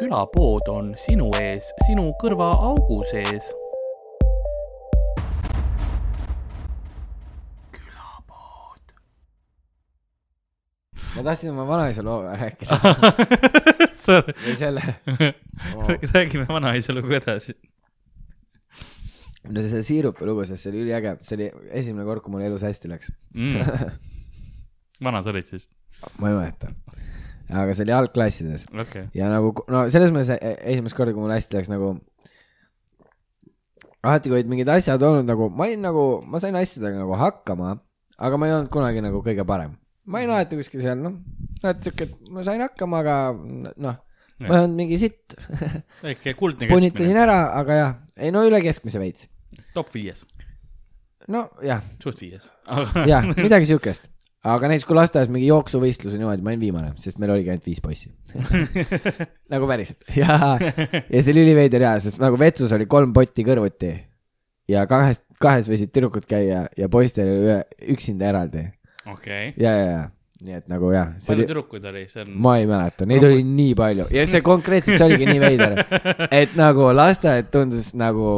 külapood on sinu ees, sinu kõrvaaugu sees. ma tahtsin oma vanaisa loo rääkida või selle oh.. räägime vanaisa lugu edasi no see siirupi lugu, sest see oli üliäge, see oli esimene kord, kui mul elus hästi läks mm. vana sa olid siis? ma ei mäleta. Aga see oli algklassides okay.. ja nagu no selles mõttes e- esimest korda, kui mul hästi läks nagu. alati, kui olid mingid asjad olnud nagu, ma olin nagu, ma sain asjadega nagu hakkama, aga ma ei olnud kunagi nagu kõige parem. ma olin alati kuskil seal, noh, alati siuke, et ma sain hakkama, aga noh, ma ei olnud mingi sitt. väike kuldne punitasin keskmine, ära, aga jah, ei no üle keskmise veits. top viies, no jah, suht viies. jah, midagi siukest. Aga näiteks, kui lasteaias mingi jooksuvõistlus või niimoodi, ma olin viimane, sest meil oligi ainult viis poissi. nagu päriselt. Ja, ja see oli üliveider ja, sest nagu vetsus oli kolm potti kõrvuti. Ja kahes, kahes võisid tüdrukud käia ja poistel ühe, üksinda eraldi. Okei. Okay., ja, ja, ja nii et nagu jah, palju oli, tüdrukuid oli, on ma ei mäleta, neid oli nii palju. Ja see konkreetselt, see oligi nii veider, et nagu lasteaed tundus nagu,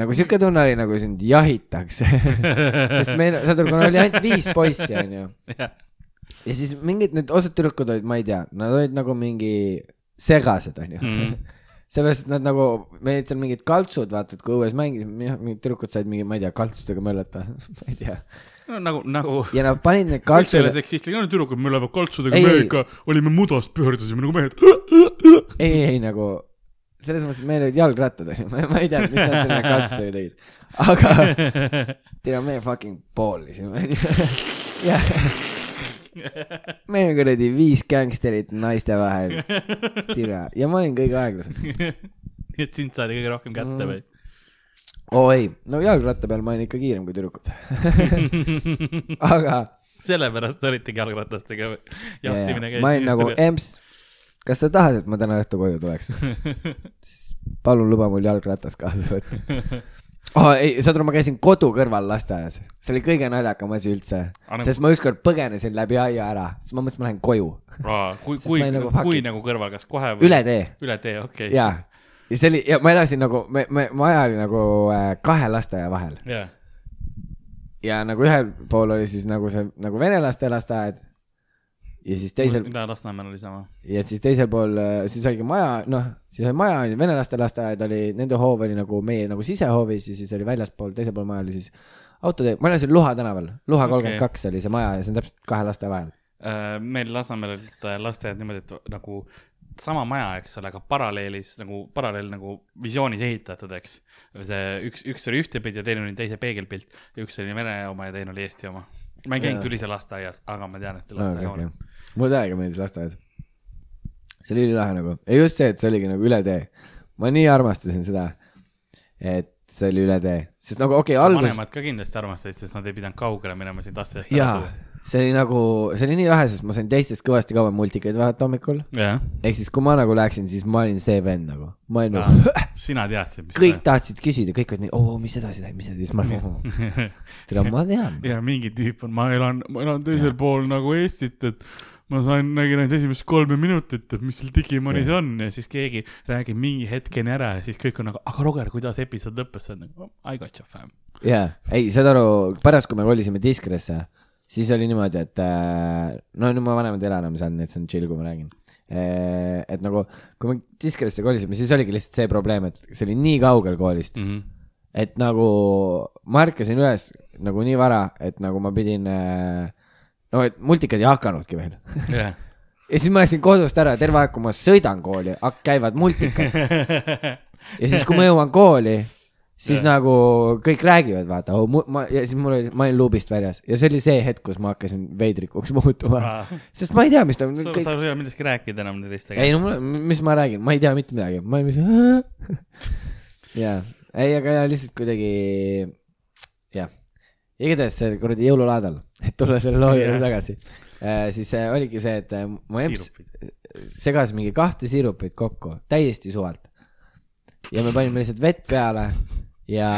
nagu siuke tunne oli, nagu sind jahitakse sest meil, saad aru, kuna oli ainult viis poissi, onju ja siis mingid need osad tüdrukud olid, ma ei tea, nad olid nagu mingi segased, onju Mhm. seepärast, et nad nagu, meil olid seal mingid kaltsud, vaata, et kui õues mängisime, mingid tüdrukud said mingi, ma ei tea, kaltsudega möllata, ma ei tea. no nagu, nagu ja nad panid need üldse ei ole kaltsud, seksistlik, no tüdrukud, me läheme kaltsudega ei. mööda, olime mudast, pöördusime nagu mehed. ei, ei nagu selles mõttes, meil olid jalgrattad, onju, ma ei tea, mis nad selle kaltsudega tegid, aga tea, me fucking poolisime, onju. jah, me olime kuradi viis gängsterit naiste vahel, tere, ja ma olin kõige aeglasem. nii et sind saadi kõige rohkem kätte või? oo oh, ei, no jalgratta peal ma olin ikka kiirem kui tüdrukud. aga sellepärast olitegi jalgratastega jahtimine ma olin nagu emps, kas sa tahad, et ma täna õhtu koju tuleks? palun luba mul jalgratas kaasa võtta. oh ei, saad aru, ma käisin kodu kõrval lasteaias, see oli kõige naljakam asi üldse, nagu- sest ma ükskord põgenesin läbi aia ära, siis ma mõtlesin, ma lähen koju, kui, kui nagu, kui nagu kõrval, kas kohe või? üle tee üle tee, okei. ja, ja see oli ja ma elasin nagu, me, me, maja oli nagu äh, kahe lasteaia vahel jah, ja nagu ühel pool oli siis nagu see nagu venelaste lasteaed ja siis teisel mida Lasnamäel oli sama? ja siis teisel pool, siis oligi maja, noh, siis oli maja oli venelaste lasteaed oli, nende hoov oli nagu meie nagu sisehoovis ja siis oli väljaspool, teisel pool maja oli siis autotee, ma elasin Luha tänaval, Luha kolmkümmend kaks oli see maja ja see on täpselt kahe laste vahel. Äh, meil Lasnamäel olid äh, lasteaiad niimoodi, et nagu sama maja, eks ole, aga paralleelis nagu paralleel nagu visioonis ehitatud, eks. See üks, üks oli ühtepidi ja teine oli teise peegelpilt üks oli Vene oma ja teine oli Eesti oma. ma ei käinud küll ise lasteaias, aga ma tean, et lasteaia on. mulle täiega meeldis lasteaed. see oli ülilahe nagu, ja just see, et see oligi nagu üle tee. ma nii armastasin seda, et see oli üle tee, sest nagu okei okay,, alguses vanemad ka kindlasti armastasid, sest nad ei pidanud kaugele minema sind lasteaiast jaa, see oli nagu, see oli nii lahe, sest ma sain teistest kõvasti kauem multikaid vaadata hommikul. jah, ehk siis, kui ma nagu läksin, siis ma olin see vend nagu, ma olin nagu, sina teadsid, mis kõik tahtsid küsida, kõik olid nii, oo, mis edasi läheb, mis edasi, siis ma nagu, tere, ma tean. ja mingi tüüp on, ma elan, ma elan teisel pool nagu Eestit, et ma sain, nägin ainult esimest kolme minutit, et mis seal Digimanis on ja siis keegi räägib mingi hetkeni ära ja siis kõik on nagu, aga Roger, kuidas episood lõppes, sa oled nagu I got you fam. jaa, ei, saad aru, pärast, kui me kolisime Diskresse, siis oli niimoodi, et äh, no nüüd ma vanemad ei ela enam seal, nii et see on chill, kui ma räägin. et nagu, kui me Diskresse kolisime, siis oligi lihtsalt see probleem, et see oli nii kaugel koolist, Mhm. et nagu ma ärkasin üles nagu nii vara, et nagu ma pidin äh, no et multikad ei hakanudki veel. jah, ja siis ma läksin kodust ära, terve aeg, kui ma sõidan kooli, käivad multikad. ja siis, kui ma jõuan kooli, siis yeah. nagu kõik räägivad, vaata oh,, ma ja siis mul oli, ma olin luubist väljas ja see oli see hetk, kus ma hakkasin veidrikuks muutuma. sest ma ei tea, mis toimub sa, kõik... sa. ei saa millestki rääkida enam teistega. ei no mul, mis ma räägin, ma ei tea mitte midagi, ma olin lihtsalt. jaa, ei, aga ja lihtsalt kuidagi, jah. igatahes see kuradi jõululaadal, et tulla selle loo juurde tagasi äh,, siis äh, oligi see, et äh, mu emps segas mingi kahte siirupit kokku täiesti suvalt. ja me panime lihtsalt vett peale ja,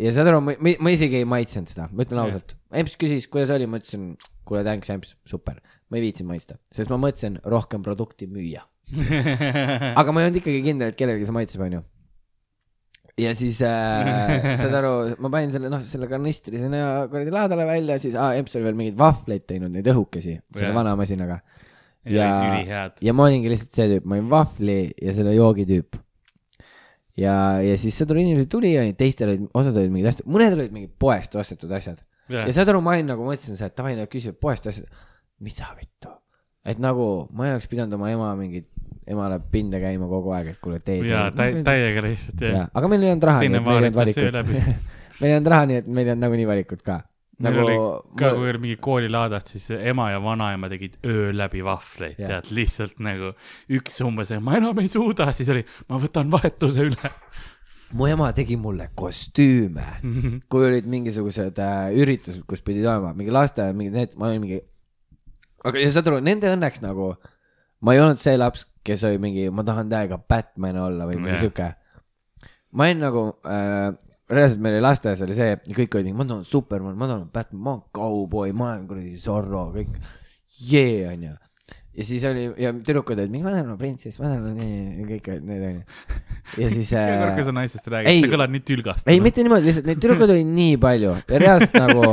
ja saad aru, ma, ma, isegi ei maitsenud seda, ma ütlen ausalt. emps küsis, kuidas oli, ma ütlesin, kuule thanks emps, super. ma ei viitsinud maitsta, sest ma mõtlesin rohkem produkti müüa. aga ma ei olnud ikkagi kindel, et kellelegi see maitseb, onju. ja siis äh,, saad aru, ma panin selle, noh, selle kanistri sinna kuradi laadale välja, siis ah, Emps oli veel mingeid vahvleid teinud, neid õhukesi selle Jah. vana masinaga. ja Ja- ja ma olingi lihtsalt see tüüp, ma olin vahvli ja selle joogi tüüp. ja, ja siis saad aru, inimesed tuli ja teistel olid, osad olid mingid asjad, mõned olid mingid poest ostetud asjad. ja saad aru, ma olin nagu mõtlesin et davai, nad küsivad poest asjad. mida vittu, et nagu ma ei oleks pidanud oma ema mingit, emale pinde käima kogu aeg, et kuule tee. jaa, täiega lihtsalt jah. jaa, aga meil ei olnud raha, teine vaaritas söö läbi meil ei olnud raha, nii et meil ei olnud nagunii valikut ka. Meil nagu oli ka, kui oli mingi koolilaadad, siis ema ja vanaema tegid öö läbi vahvleid, Jah. tead, lihtsalt nagu üks umbes, ma enam ei suuda, siis oli, ma võtan vahetuse üle. mu ema tegi mulle kostüüme, kui olid mingisugused äh, üritused, kus pidid olema mingi lasteaed, mingid need, ma olin mingi. aga ja saad aru, nende õnneks nagu, ma ei olnud see laps, kes oli mingi, ma tahan täiega Batman olla või mingi Jah. sihuke. ma olin nagu äh,, reaalselt meil oli lasteaias oli see, kõik olid mingi, ma tahan Superman, ma tahan Batman, ma olen kauboi, ma olen kuradi Zorro, kõik, jee, onju ja siis oli ja tüdrukud olid mingi, ma tahan olla printsess, ma tahan olla nii, kõik olid need onju. ja siis iga kord, kui äh, sa naisest ei. räägid, sa kõlad nii tülgast. ei, mitte niimoodi, lihtsalt neid tüdrukuid oli nii palju ja reaalselt nagu.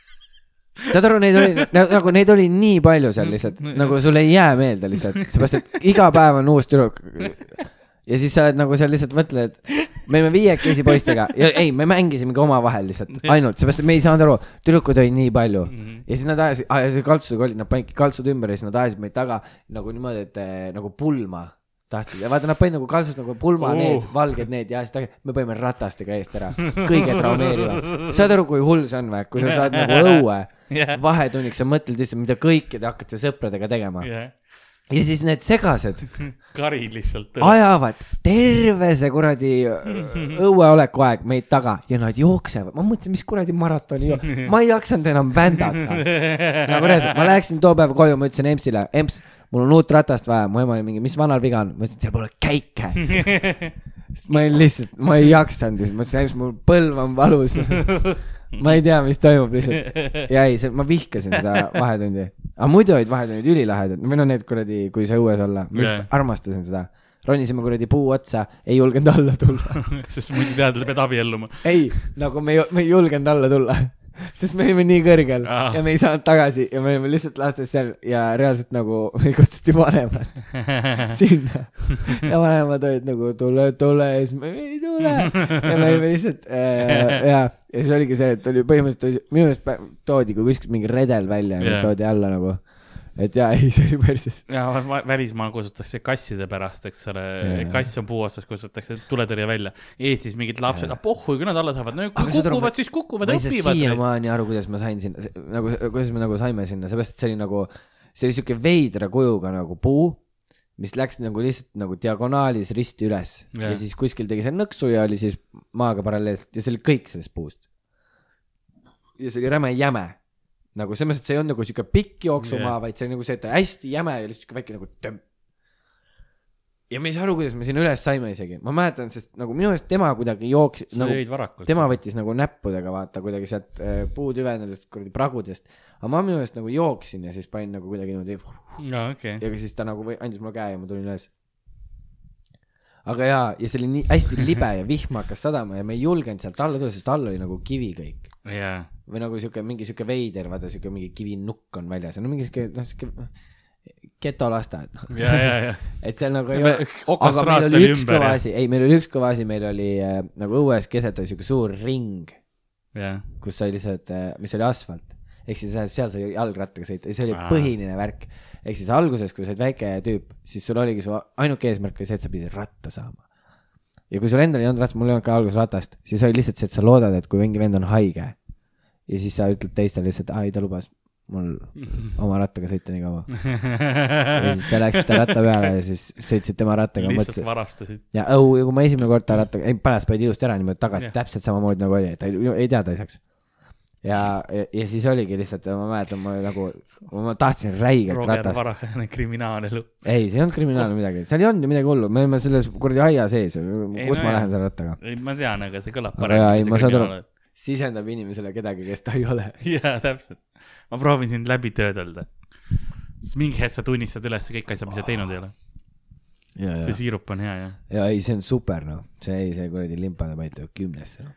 saad aru, neid oli nagu neid oli nii palju seal lihtsalt nagu sul ei jää meelde lihtsalt, seepärast et iga päev on uus tüdruk. ja siis sa oled nagu seal lihtsalt mõtled, me olime viiekesi poistega. Ja ei, me mängisimegi omavahel lihtsalt. Ainult, seepärast et me ei saanud aru, tüdrukuid oli nii palju. Mhm. ja siis nad ajasid, ajasid kaltsusega olid, nad panidki kaltsud ümber ja siis nad ajasid meid taga nagu niimoodi, et eh, nagu pulma tahtsid. Ja vaata, nad panid nagu kaltsust nagu pulma oh. need, valged need ja siis me panime ratastega eest ära, kõige traumeerivam. saad aru, kui hull see on või, kui sa saad nagu õue jah, vahetunniks, sa mõtled lihtsalt, mida kõike te hakkate sõpradega tegema. Jah, ja siis need segased kari lihtsalt. ajavad terve see kuradi õueoleku aeg meid taga ja nad jooksevad, ma mõtlen, mis kuradi maratoni, ma ei jaksanud enam vändata. nagu reaalselt, ma läksin too päev koju, ma ütlesin Empsile, Emps, mul on uut ratast vaja, mu ema oli mingi, mis vanal viga on, ma ütlesin, seal pole käike. sest ma olin lihtsalt, ma ei jaksanud lihtsalt, ma ütlesin, Emps, mul põlv on valus. Ma ei tea, mis toimub lihtsalt. ja ei, see, ma vihkasin seda vahetundi. aga muidu olid vahetunnid ülilahedad, või no need kuradi, kui sai õues olla, ma lihtsalt Jah. armastasin seda. ronisime kuradi puu otsa, ei julgenud alla tulla. sest muidu tead, sa pead abielluma. ei, nagu me ei, me ei julgenud alla tulla, sest me olime nii kõrgel Ah. ja me ei saanud tagasi ja me olime lihtsalt lastes seal ja reaalselt nagu meil kutsuti vanemad sinna. ja vanemad olid nagu tule, tule ja siis me ei tule ja me olime lihtsalt äh, ja, ja siis oligi see, et oli põhimõtteliselt minu meelest toodi kui kuskilt mingi redel välja ja yeah. toodi alla nagu, et ja ei, see oli päris ja va- välismaal kutsutakse kasside pärast, eks ole Jaa., kass on puu otsas, kutsutakse tuletõrje välja. Eestis mingid lapsed, ah pohhu, kui nad alla saavad, no kui kukuvad, siis kukuvad, õpivad. siiamaani aru, kuidas ma sain sinna, nagu, kuidas me nagu saime sinna, seepärast, et see oli nagu, see oli siuke veidra kujuga nagu puu, mis läks nagu lihtsalt nagu diagonaalis risti üles yeah. ja siis kuskil tegi see nõksu ja oli siis maaga paralleelselt ja see oli kõik sellest puust. ja see oli räme jäme, nagu selles mõttes, et see ei olnud nagu siuke pikk jooksumaa yeah., vaid see oli nagu see, et hästi jäme ja lihtsalt siuke väike nagu tömp. ja me ei saa aru, kuidas me sinna üles saime isegi, ma mäletan, sest nagu minu meelest tema kuidagi jooksis sa nagu jõid varakult. tema võttis nagu näppudega vaata kuidagi sealt äh, puutüvendadest kuradi pragudest. aga ma minu meelest nagu jooksin ja siis panin nagu kuidagi niimoodi aa, okei. ja siis ta nagu või, andis mulle käe ja ma tulin üles. aga jaa, ja see oli nii hästi libe ja vihm hakkas sadama ja me ei julgenud sealt alla tulla, sest all oli nagu kivi kõik. jaa, või nagu sihuke mingi sihuke veider, vaata sihuke mingi kivinukk on väljas ja no mingi sihuke noh sihuke getolasteaed. ja, ja. et seal nagu ei Me- ole, aga meil oli üks ümber, kõva asi, ei, meil oli üks kõva asi, meil oli äh, nagu õues keset oli sihuke suur ring jah, kus sai lihtsalt, mis oli asfalt. ehk siis äh, seal sai jalgrattaga sõita ja see oli Aa. põhiline värk. ehk siis alguses, kui sa olid väike tüüp, siis sul oligi su ainuke eesmärk oli see, et sa pidid ratta saama. ja kui sul endal ei olnud ratast, mul ei olnud ka alguses ratast, siis oli lihtsalt see, et sa loodad, et kui mingi vend on haige ja siis sa ütled teistele lihtsalt, aa ei ta lubas mul oma rattaga sõita nii kaua. ja siis sa läksid ta ratta peale ja siis sõitsid tema rattaga, lihtsalt mõtlesid. varastasid. ja õu, ja kui ma esimene kord ta rattaga, ei pärast panid ilusti ära niimoodi tagasi täpselt samamoodi nagu oli, et ta ei, ei tea, ta ei saaks. ja, ja, ja siis oligi lihtsalt, ma mäletan, ma nagu, ma tahtsin räigelt Roger ratast. varajane kriminaalelu. ei, see ei olnud kriminaalne midagi, seal ei olnud ju midagi hullu, me olime selles kuradi aia sees, Ei, kus no ma jah. lähen selle rattaga. ei, ma tean, aga see kõlab ei, ma saan aru. Sisendab inimesele kedagi, kes ta ei ole. jaa, täpselt. ma proovin sind läbi töödelda. siis mingi hetk sa tunnistad üles kõik asjad, mis sa teinud ei ole. ja, see siirup on hea jah. ja ei, see on super noh, see ei, see kuradi limpade pait tuleb kümnesse noh,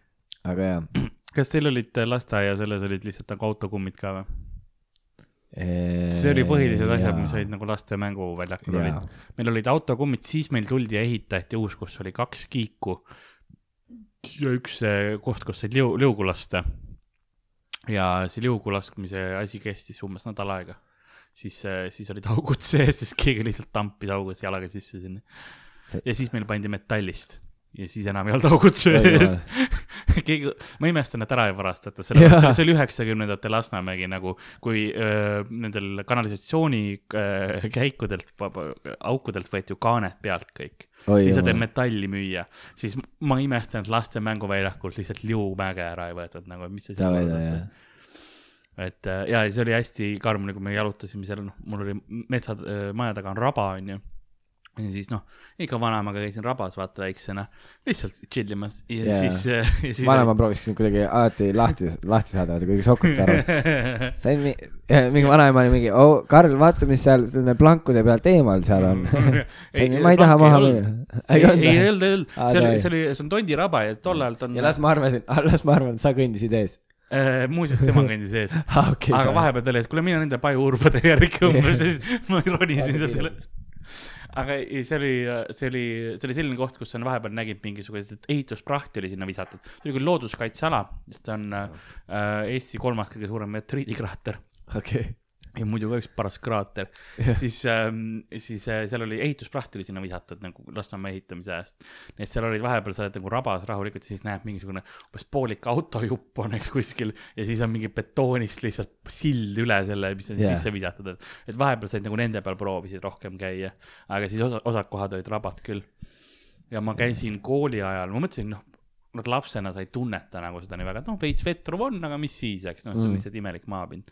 aga jaa kas teil olid äh, lasteaia selles olid lihtsalt nagu autokummid ka või? see see oli põhilised asjad, mis olid nagu laste mänguväljakul olid. meil olid autokummid, siis meil tuldi ja ehitati uus, kus oli kaks kiiku ja üks eh, koht, kus said liu, liugu lasta. ja see liugu laskmise asi kestis umbes nädal aega. siis, siis olid augud sees, sest keegi lihtsalt tampis augus jalaga sisse sinna. ja siis meil pandi metallist ja siis enam ei olnud augud sees. keegi, ma imestan, et ära ei varastata, sellepärast see oli üheksakümnendatel Lasnamägi nagu, kui öö, nendel kanalisatsiooni öö, käikudelt, aukudelt võeti ju kaaned pealt kõik. lihtsalt, et metalli müüa, siis ma imestan, et laste mänguväljakult lihtsalt liumäge ära ei võetud nagu, mis see seal on et äh, ja see oli hästi karm, kui me jalutasime seal, noh, mul oli metsa, maja taga on raba, onju. Ja siis noh, ikka vanaemaga käisin rabas, vaata väiksena, lihtsalt chill imas ja Jaa. siis, ja siis. vanaema proovis sind kuidagi alati lahti, lahti saada, vaata kuidagi sokuta ära. sain mi-, mingi vanaema oli mingi, oo, Karl, vaata, mis seal nende plankude pealt eemal seal on. sain, ma ei taha maha minna. ei, olnud ei olnud, Aa, see oli see oli, see on tondiraba ja tol ajalt on või? ja las ma arvasin, las ma arvan, sa kõndisid ees. äh,, muuseas tema kõndis ees. aa, okei. aga vahepeal ta oli, et kuule, mine nende pajuurbade järgi umbes, siis ma ronisin sealt üle. Aga ei, see oli, see oli, see oli selline koht, kus on vahepeal nägid mingisugused ehitusprahti oli sinna visatud. see oli küll looduskaitseala, sest ta on äh, Eesti kolmas kõige suurem meteoriidikraater okei. Ja muidu ka üks paras kraater, siis ähm,, siis äh, seal oli ehituspraht oli sinna visatud nagu Lasnamäe ehitamise ajast. nii et seal olid vahepeal, sa oled nagu rabas rahulikult, siis näed mingisugune umbes poolik autojupp on eks kuskil ja siis on mingi betoonist lihtsalt sild üle selle, mis on yeah. sisse visatud, et, et vahepeal said nagu nende peal proovisid rohkem käia, aga siis osa, osad kohad olid rabad küll. ja ma käisin kooli ajal, ma mõtlesin, noh, nad lapsena sa ei tunneta nagu seda nii väga, et noh, veits vetruv on, aga mis siis, eks noh, see on Mm. lihtsalt imelik maapind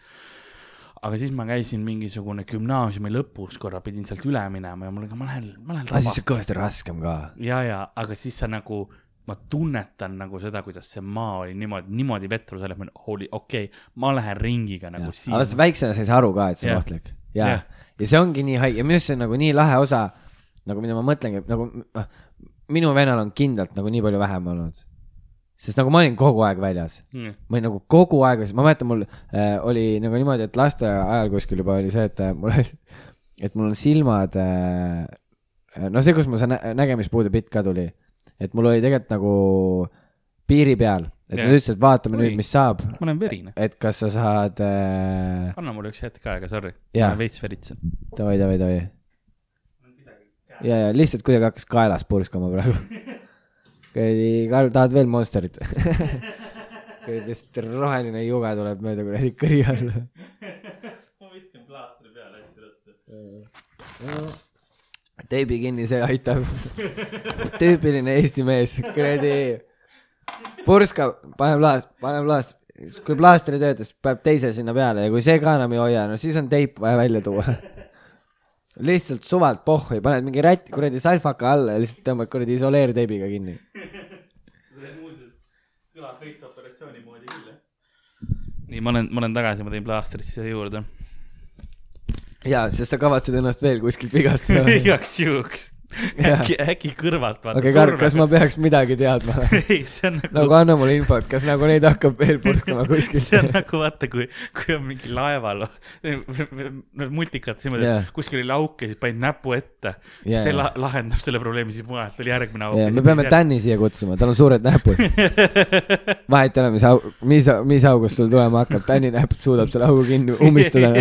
aga siis ma käisin mingisugune gümnaasiumi lõpus korra pidin sealt üle minema ja mul oli, ma lähen, ma lähen aga siis on kõvasti raskem ka. ja, ja, aga siis sa nagu, ma tunnetan nagu seda, kuidas see maa oli niimoodi, niimoodi vetru selles mõttes, holy, okei okay,, ma lähen ringiga nagu aga siin. sa väiksena sa ei saa aru ka, et see on ohtlik. ja Jah., ja see ongi nii haige, minu arust see on nagu nii lahe osa, nagu mida ma mõtlengi, nagu noh, minu vennal on kindlalt nagu nii palju vähem olnud. Sest nagu ma olin kogu aeg väljas, Mm. ma olin nagu kogu aeg väljas, ma mäletan, mul äh, oli nagu niimoodi, et lasteaia ajal kuskil juba oli see, et äh, mul, et mul on silmad äh,. no see, kus mul see nä nägemispuude bitt ka tuli, et mul oli tegelikult nagu piiri peal, et Jah. nad ütlesid, et vaatame Oi. nüüd, mis saab, ma olen verine, et kas sa saad äh,, anna mulle üks hetk aega, sorry, Jaa. veits veritsen. davai, davai, davai. ja, ja lihtsalt kuidagi hakkas kaelas purskama praegu. kuradi, Karl, tahad veel Monsterit? kuradi lihtsalt roheline juge tuleb mööda kuradi kõri all. ma viskan plaastri peale hästi ruttu. teibi kinni, see aitab. tüüpiline Eesti mees, kuradi. purskab, paneb laast, paneb laast. kui plaaster ei tööta, siis paneb teise sinna peale ja kui see ka enam ei hoia, no siis on teip vaja välja tuua. Lihtsalt suvalt pohhui, paned mingi rätt kuradi salfaka alla ja lihtsalt tõmbad kuradi isoleerteibiga kinni. see muuseas kõlab veits operatsiooni moodi küll, jah. nii, ma olen, ma olen tagasi, ma tõin plaastrit siia juurde. jaa, sest sa kavatsed ennast veel kuskilt vigastada. igaks juhuks. Äkki, äkki kõrvalt vaata okei, Karl, kas ma peaks midagi teadma? ei, see on nagu nagu anna mulle infot, kas nagu neid hakkab veel purskama kuskilt see on? nagu vaata, kui, kui on mingi laeval, need multikad Jah. yeah., kuskil oli auk ja siis panid näpu ette yeah,. see la lahendab selle probleemi, siis mujalt oli järgmine auk. ja me peame. Tänni siia kutsuma, tal on suured näpud. vahet ei ole, mis au-, mis, mis august sul tulema hakkab, Tänni näpp suudab selle augu kinni ummistada.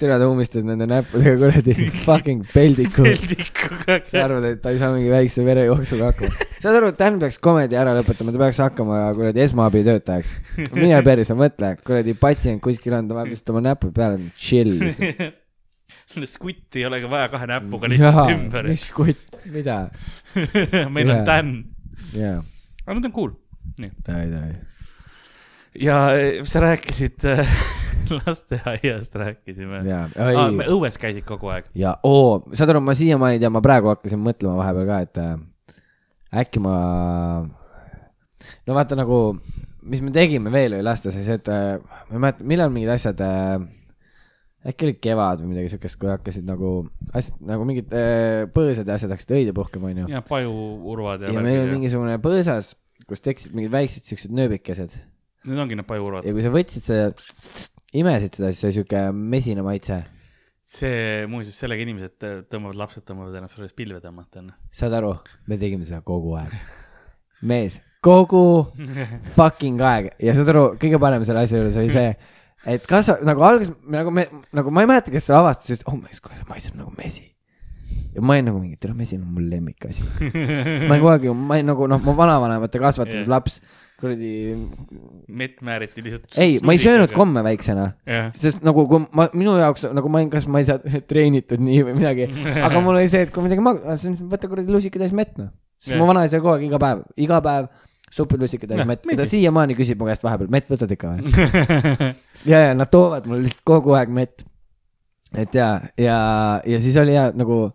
tere, ta ummistas nende näppudega kuradi fucking peldiku. peldikuga. sa arvad, et ta ei saa mingi väikse verejooksuga hakkama? saad aru, Tän peaks komedi ära lõpetama, ta peaks hakkama kuradi esmaabitöötajaks. mine perse, mõtle, kuradi patsient kuskil on, ta paneb lihtsalt oma näpud peale, chill. skutti ei ole ka vaja kahe näpuga lihtsalt ümber. mis kutt, mida? meil on Tule. tänn. jaa, aga nad on cool. nii. ja eh, sa rääkisid äh, lasteaiast rääkisime. Ah, ei me õues käisid kogu aeg. ja oo, saad aru, ma siiamaani ei tea, ma praegu hakkasin mõtlema vahepeal ka, et äh, äkki ma, no vaata nagu, mis me tegime veel oli lasteaias, et äh, ma ei mäleta, millal mingid asjad äh, äkki oli kevad või midagi siukest, kui hakkasid nagu asjad nagu mingid äh, põõsad ja asjad hakkasid õide puhkema, onju. ja pajuurvad ja ja meil oli. mingisugune põõsas, kus tekkisid mingid väiksed siuksed nööbikesed Need ongi need pajuurvad ja. kui sa võtsid seda, imesid seda, siis oli siuke mesine maitse. see muuseas sellega inimesed tõ- tõmbavad, lapsed tõmbavad ennast sellest pilve tõmmata onju. saad aru, me tegime seda kogu aeg. mees, kogu fucking aeg ja saad aru, kõige parem selle asja juures oli see, et kas nagu alguses nagu me nagu ma ei mäleta, kes selle avastas, ütles, oh mees, kuule see maitseb nagu mesi. ja ma olin nagu mingi, tere, mesi on mul lemmikasi. sest ma olin kogu aeg ju, ma olin nagu noh, mu vanavanemate kasvatatud yeah. laps, kuradi. mett määriti lihtsalt. ei, ma ei söönud. komme väiksena, jah, sest nagu kui ma, minu jaoks nagu ma olin, kas ma ei saa treenitud nii või midagi, aga mul oli see, et kui midagi mag-, siis võta kuradi lusikatäis mett noh. sest Jah. mu vanaisa kogu aeg iga päev, iga päev supilusikatäis Jah, mett, ta siiamaani küsib mu käest vahepeal, mett võtad ikka või? ja, ja nad toovad mulle lihtsalt kogu aeg mett. et ja, ja, ja siis oli ja nagu,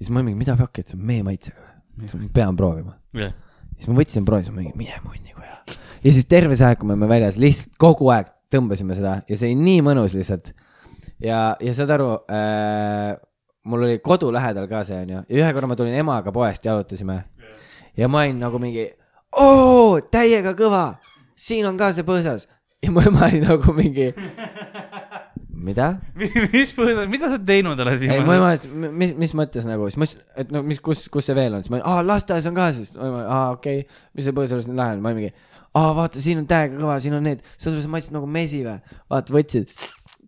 siis ma mingi, mida fuck'i, et see on mee maitsega, ma pean proovima. jah, siis ma võtsin proovi, siis ma mingi, mine munni kuja. ja siis terve see aeg, kui me olime väljas, lihtsalt kogu aeg tõmbasime seda ja see oli nii mõnus lihtsalt. ja, ja saad aru äh,, mul oli kodu lähedal ka see onju ja ühe korra ma tulin emaga poest, jalutasime ja ma olin nagu mingi, oo, täiega kõva, siin on ka see põõsas ja mu ema oli nagu mingi, mida? mis põhjusel, mida sa teinud oled ei, mu ema ütles, mis, mis mõttes nagu, siis ma ütlesin, et no mis, kus, kus see veel on, siis ma aa lasteaias on ka siis, aa okei okay., mis see põõsas nüüd läheb, ma mingi, aa vaata, siin on täiega kõva, siin on need, aru, see maitseb nagu mesi või, vaata võtsid,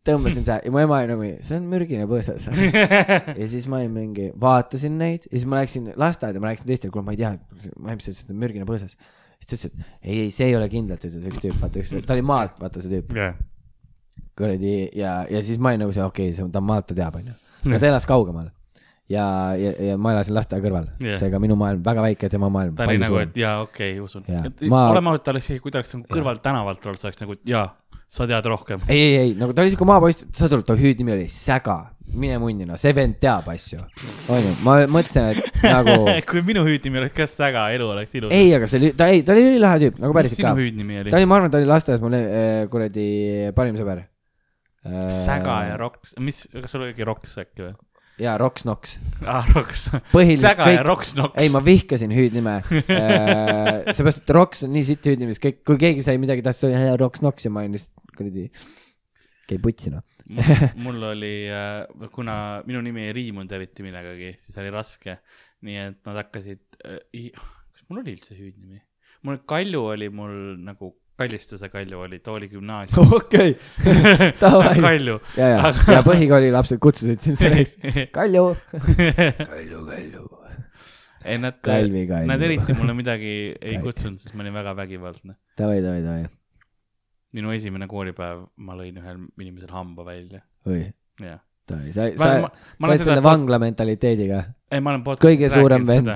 tõmbasin seda ja mu ema oli nagu, see on mürgine põõsas. ja siis ma olin mingi, vaatasin neid ja siis ma läksin lasteaeda, ma rääkisin teistele, kuule ma ei tea, ma ei tea, mis sa ütlesid, et mürgine põõsas. siis ta ütles, et ei, ei see ei ole kindlalt, ütles üks tüüp, vaata üks, ta oli maalt, vaata see tüüp jah, kuradi ja, ja siis ma olin nagu see, okei okay,, ta on maalt, ta teab, onju. no ta elas kaugemal. ja, ja, ja ma elasin lasteaia kõrval yeah., seega minu maailm väga väike, tema maailm ta oli nagu, et. jaa, okei okay,, usun. Ma... Oleme ausad, ta oleks, kui ta oleks nagu kõrval tänavalt olnud, sa oleks nagu, jaa, sa tead rohkem. ei, ei, ei nagu ta oli siuke maapoiss, saad aru, ta hüüdnimi oli Säga, mine munni noh, see vend teab asju. onju, ma mõtlesin, et nagu kui minu hüüdnimi oleks ka Säga, elu oleks ilus. ei, aga see oli, ta ei, ta oli ülilahe tüüp nagu mis päriselt sinu ka. hüüdnimi oli ta? oli, ma arvan, ta oli lasteaias mu eh, kuradi parim sõber. Säga ja. Roks, mis, kas sul oligi Roks äkki või? ja Roks Noks. aa, Roks. Põhiline- Säga ja kõik- Roks Noks. ei, ma vihkasin hüüdnime äh,. seepärast, et Roks on nii sitt hüüdnimi, sest kõik, kui keegi sai midagi, tahtis öelda Roks Noks ja ma olin lihtsalt kuradi, käi putsi noh. mul oli, kuna minu nimi ei riimunud eriti millegagi, siis oli raske. nii et nad hakkasid, kas mul oli üldse hüüdnimi? mul Kalju oli mul nagu kallistuse Kalju oli, too oli gümnaasium. okei, davai. Kalju. ja, ja, ja põhikooli lapsed kutsusid sind selleks. Kalju. Kalju, Kalju. ei, nad, nad eriti mulle midagi ei kutsunud, sest ma olin väga vägivaldne. davai, davai, davai. minu esimene koolipäev, ma lõin ühel inimesel hamba välja, jah. davai, sa, sa, sa oled selle vangla mentaliteediga. ei, ma olen podcast'is kõige suurem vend.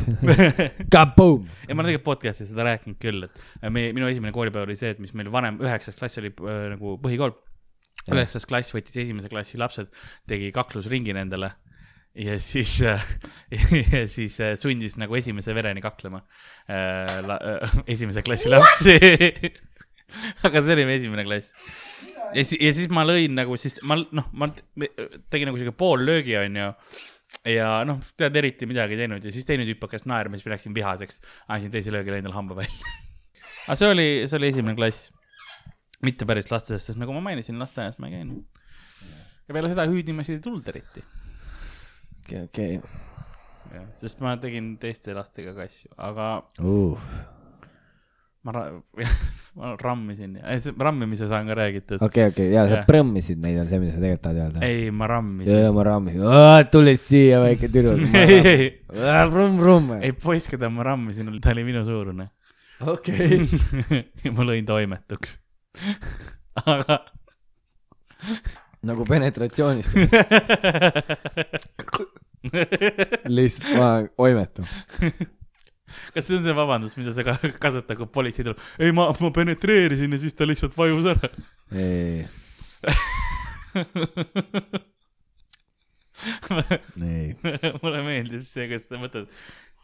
Kaboom. ei, ma olen tegelikult podcast'is seda rääkinud küll, et meie, minu esimene koolipäev oli see, et mis meil vanem, üheksas klass oli äh, nagu põhikool. Üheksas klass võttis esimese klassi lapsed, tegi kaklusringi nendele ja siis äh, ja siis äh, sundis nagu esimese vereni kaklema äh, la, äh, esimese klassi lapsi. aga see oli meie esimene klass. Ja siis, ja siis ma lõin nagu siis ma noh, ma tegin nagu siuke poollöögi onju ja noh, tead eriti midagi ei teinud ja siis teine tüüp hakkas naerma, siis ma läksin vihaseks, andsin teise löögi, lõin talle hamba välja. aga see oli, see oli esimene klass, mitte päris lasteaias, sest nagu ma mainisin, lasteaias ma ei käinud. ja peale seda hüüdnimesid ei tulnud eriti, okei, okei. sest ma tegin teiste lastega ka asju, aga Uh. Ma, ra- ma rammisin, rammimise saan ka räägitud. okei, okei, ja sa prõmmisid neid, on see, mida sa tegelikult tahad öelda? ei, ma rammisin. ja ma rammisin, tule siia, väike tüdruk. ei, ei, rumm-rumm. ei poiss, keda ma rammisin, ta oli minu suurune. okei. ja ma lõin toimetuks. aga nagu penetratsioonist. lihtsalt ma oimetu. Kas see on see vabandus, mida sa ka kasutad, kui politsei tuleb? ei, ma, ma penetreerisin ja siis ta lihtsalt vajus ära. ei, ei. mulle meeldib see, kuidas sa mõtled,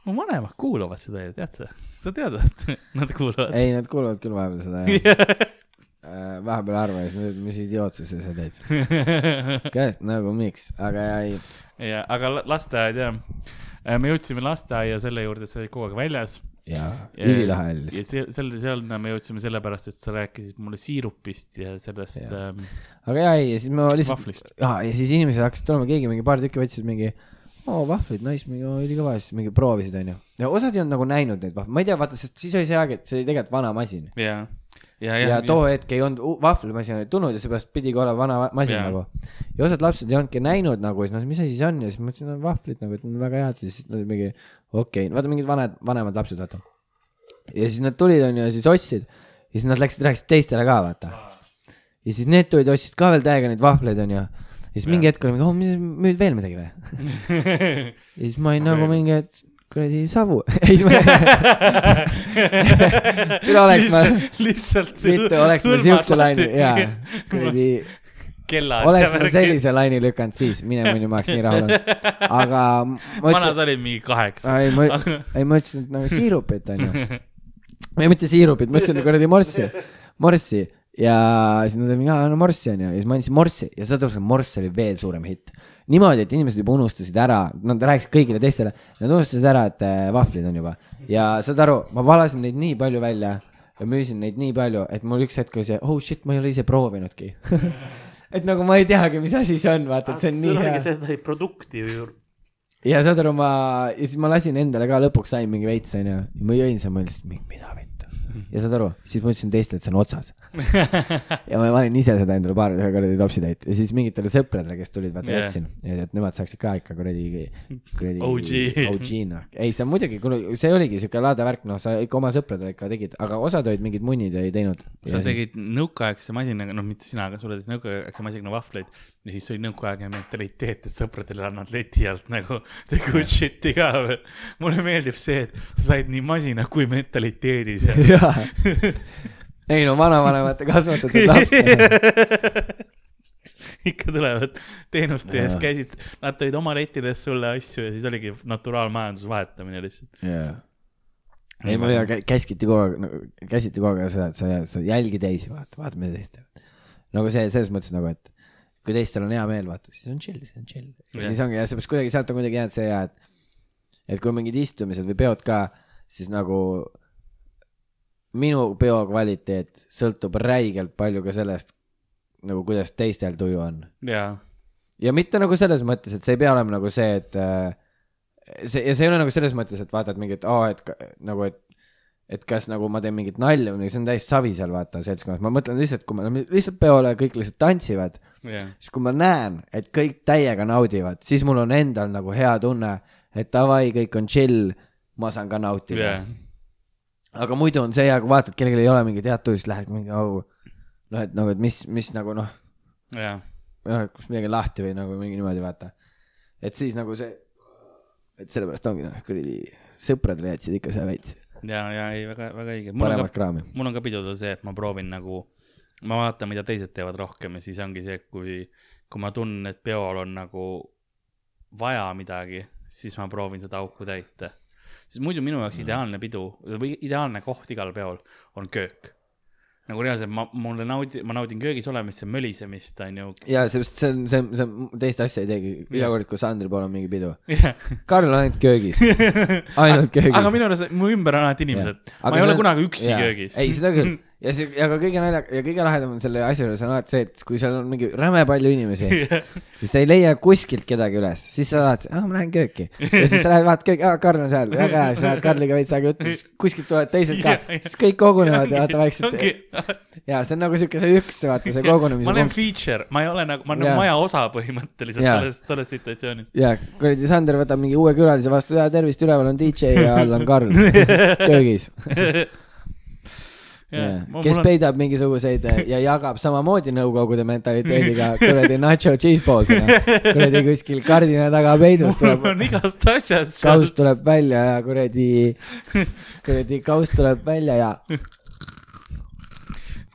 mu vanemad kuulavad seda ju, tead sa? sa tead, et nad kuulavad? ei, nad kuulavad küll vahepeal seda jah. vahepeal arva ja siis mõtled, mis idiootsuse sa teed. käest nagu miks, aga ei, ja, aga la- lasteaed jah, me jõudsime lasteaia selle juurde, sa olid kogu aeg väljas. jaa, ülilahe oli ja lihtsalt. see, selle, sinna me jõudsime sellepärast, et sa rääkisid mulle siirupist ja sellest ähm, aga jaa, ei, ja siis ma lihtsalt jaa, ja siis inimesed hakkasid tulema, keegi mingi paar tükki võtsid mingi, oo vahvlid, nice, ülikõva, siis mingi proovisid, onju. ja osad ei olnud nagu näinud neid vahvleid, ma ei tea, vaata, sest siis oli see aeg, et see oli tegelikult vana masin. ja, ja, ja, ja too hetk ei olnud vahvlimasin tulnud ja seepärast pidigi olema vana va- masin Jaa. nagu. ja osad lapsed ei olnudki näinud nagu, siis nad, mis asi see on ja siis ma ütlesin, et vahvlid nagu, et on väga head ja siis nad olid mingi, okei okay., vaata mingid vanad, vanemad lapsed, vaata. ja siis nad tulid, onju, ja siis ostsid ja siis nad läksid, rääkisid teistele ka, vaata. ja siis need tulid, ostsid ka veel täiega neid vahvleid, onju. Siis mingi hetk oli mingi, oh, mis, müüd veel midagi või? ja siis ma olin nagu mingi, et kuradi savu. ei, üle oleks ma, lihtsalt. mitte oleks ma siukse laine, jaa, kuradi, kella. oleks ma sellise laine lükanud, siis minemini ma oleks nii rahul olnud. aga ma vanad olid mingi kaheksa. ei ma, ei ma ütlesin, et nagu siirupit onju. ei mitte siirupit, ma ütlesin kuradi morssi, morssi ja siis nad olid mingi, aa no morssi onju ja siis ma andsin morssi ja saad aru, see morss oli veel suurem hitt. niimoodi, et inimesed juba unustasid ära, nad rääkisid kõigile teistele, nad unustasid ära, et äh, vahvlid on juba ja saad aru, ma valasin neid nii palju välja ja müüsin neid nii palju, et mul üks hetk oli see, oh shit, ma ei ole ise proovinudki et nagu ma ei teagi, mis asi see on, vaata, et see on nii hea. seda produkti ju. ja saad aru, ma, ja siis ma lasin endale ka lõpuks sain mingi veits onju, ma jõin seda, ma lihtsalt mida vittu. Ja saad aru, siis ma ütlesin teistele, et see on otsas. ja ma panin ise seda endale paar kuradi topsitäit ja siis mingitele sõpradele, kes tulid, vaata Jah. jätsin, et nemad saaksid ka ikka kuradi, kuradi OG. OG noh, ei see muidugi, see oligi siuke laade värk, noh, sa ikka oma sõpradele ikka tegid, aga osad olid mingid munnid ei teinud. sa tegid nõukaaegse masinaga, noh, mitte sina, aga sulle tehti nõukaaegse masinaga vahvleid ja siis oli nõukaaegne mentaliteet, et sõpradele annad leti alt nagu the good shit'i ka veel. mulle meeldib see, et sa said nii masina kui mentaliteedi seal. jaa, ei no vanavanemate kasvatatud laps. ikka tulevad teenuste Jaa. käisid, nad tõid oma lettidest sulle asju ja siis oligi naturaalmajanduse vahetamine lihtsalt. jaa. ei, mulle kä- käskiti kogu aeg käsiti kogu aeg seda, et sa, sa jälgi teisi, vaata, vaata, mida teised teevad. nagu see, selles mõttes nagu, et kui teistel on hea meel, vaata, siis on chill, siis on chill. Jah. siis ongi, ja seepärast kuidagi sealt on kuidagi jäänud see ja et, et kui mingid istumised või peod ka, siis nagu minu peo kvaliteet sõltub räigelt palju ka sellest, nagu kuidas teistel tuju on. Ja mitte nagu selles mõttes, et see ei pea olema nagu see, et äh, see ja see ei ole nagu selles mõttes, et vaatad mingit, aa, et nagu, et et kas nagu ma teen mingit nalja või midagi, see on täiesti savi seal vaata seltskonnas, ma mõtlen lihtsalt, kui me oleme lihtsalt peole, kõik lihtsalt tantsivad, jah, siis kui ma näen, et kõik täiega naudivad, siis mul on endal nagu hea tunne, et davai, kõik on chill, ma saan ka nautida. Jah, aga muidu on see hea, kui vaatad, kellelgi ei ole mingit head tuju, siis lähed mingi au, noh, et nagu, et mis, mis nagu noh, jah, kus midagi lahti või nagu mingi niimoodi vaata. et siis nagu see, et sellepärast ongi noh, kuradi sõpradele jätsid ikka seal veits ja, ja ei, väga, väga õige. paremat kraami. mul on ka pidudel see, et ma proovin nagu, ma vaatan, mida teised teevad rohkem ja siis ongi see, kui, kui ma tunnen, et peol on nagu vaja midagi, siis ma proovin seda auku täita. Sest muidu minu jaoks ideaalne pidu või ideaalne koht igal peol on köök. nagu reaalselt ma, mulle naudi-, ma naudin köögis olemist ja mölisemist, onju. ja seepärast see on, see on, see on, teist asja ei teegi, iga kord, kui Sandri pool on mingi pidu. jah, Karl on ainult köögis, ainult köögis. aga minu arust mu ümber on alati inimesed. ma ei ole kunagi üksi köögis. ei, seda küll. ja see, aga kõige nalja- ja kõige lahedam on selle asja juures on alati see, et kui seal on mingi räme palju inimesi, siis sa ei leia kuskilt kedagi üles, siis sa vaatad, ah ma lähen kööki. ja siis sa lähed vaatad kööki, aa Karl on seal, väga hea, siis lähed Karliga veits aega juttu, siis kuskilt tulevad teised ka, siis kõik kogunevad ja vaata vaikselt see, ja see on nagu siuke see üks, vaata see kogunemise ma olen punkt. feature, ma ei ole nagu, ma olen Jaa. nagu maja osa põhimõtteliselt Jaa. selles, selles situatsioonis. ja kuradi Sander võtab mingi uue külalise vastu, ja tervist, üleval on DJ ja all on Karl köögis. kes peidab mingisuguseid eh, ja jagab samamoodi nõukogude mentaliteediga kuradi nacho cheese balls'ina. kuradi kuskil kardina taga peidus mul tuleb on igast asjad seal kaust. tuleb välja ja kuradi, kuradi kaust tuleb välja ja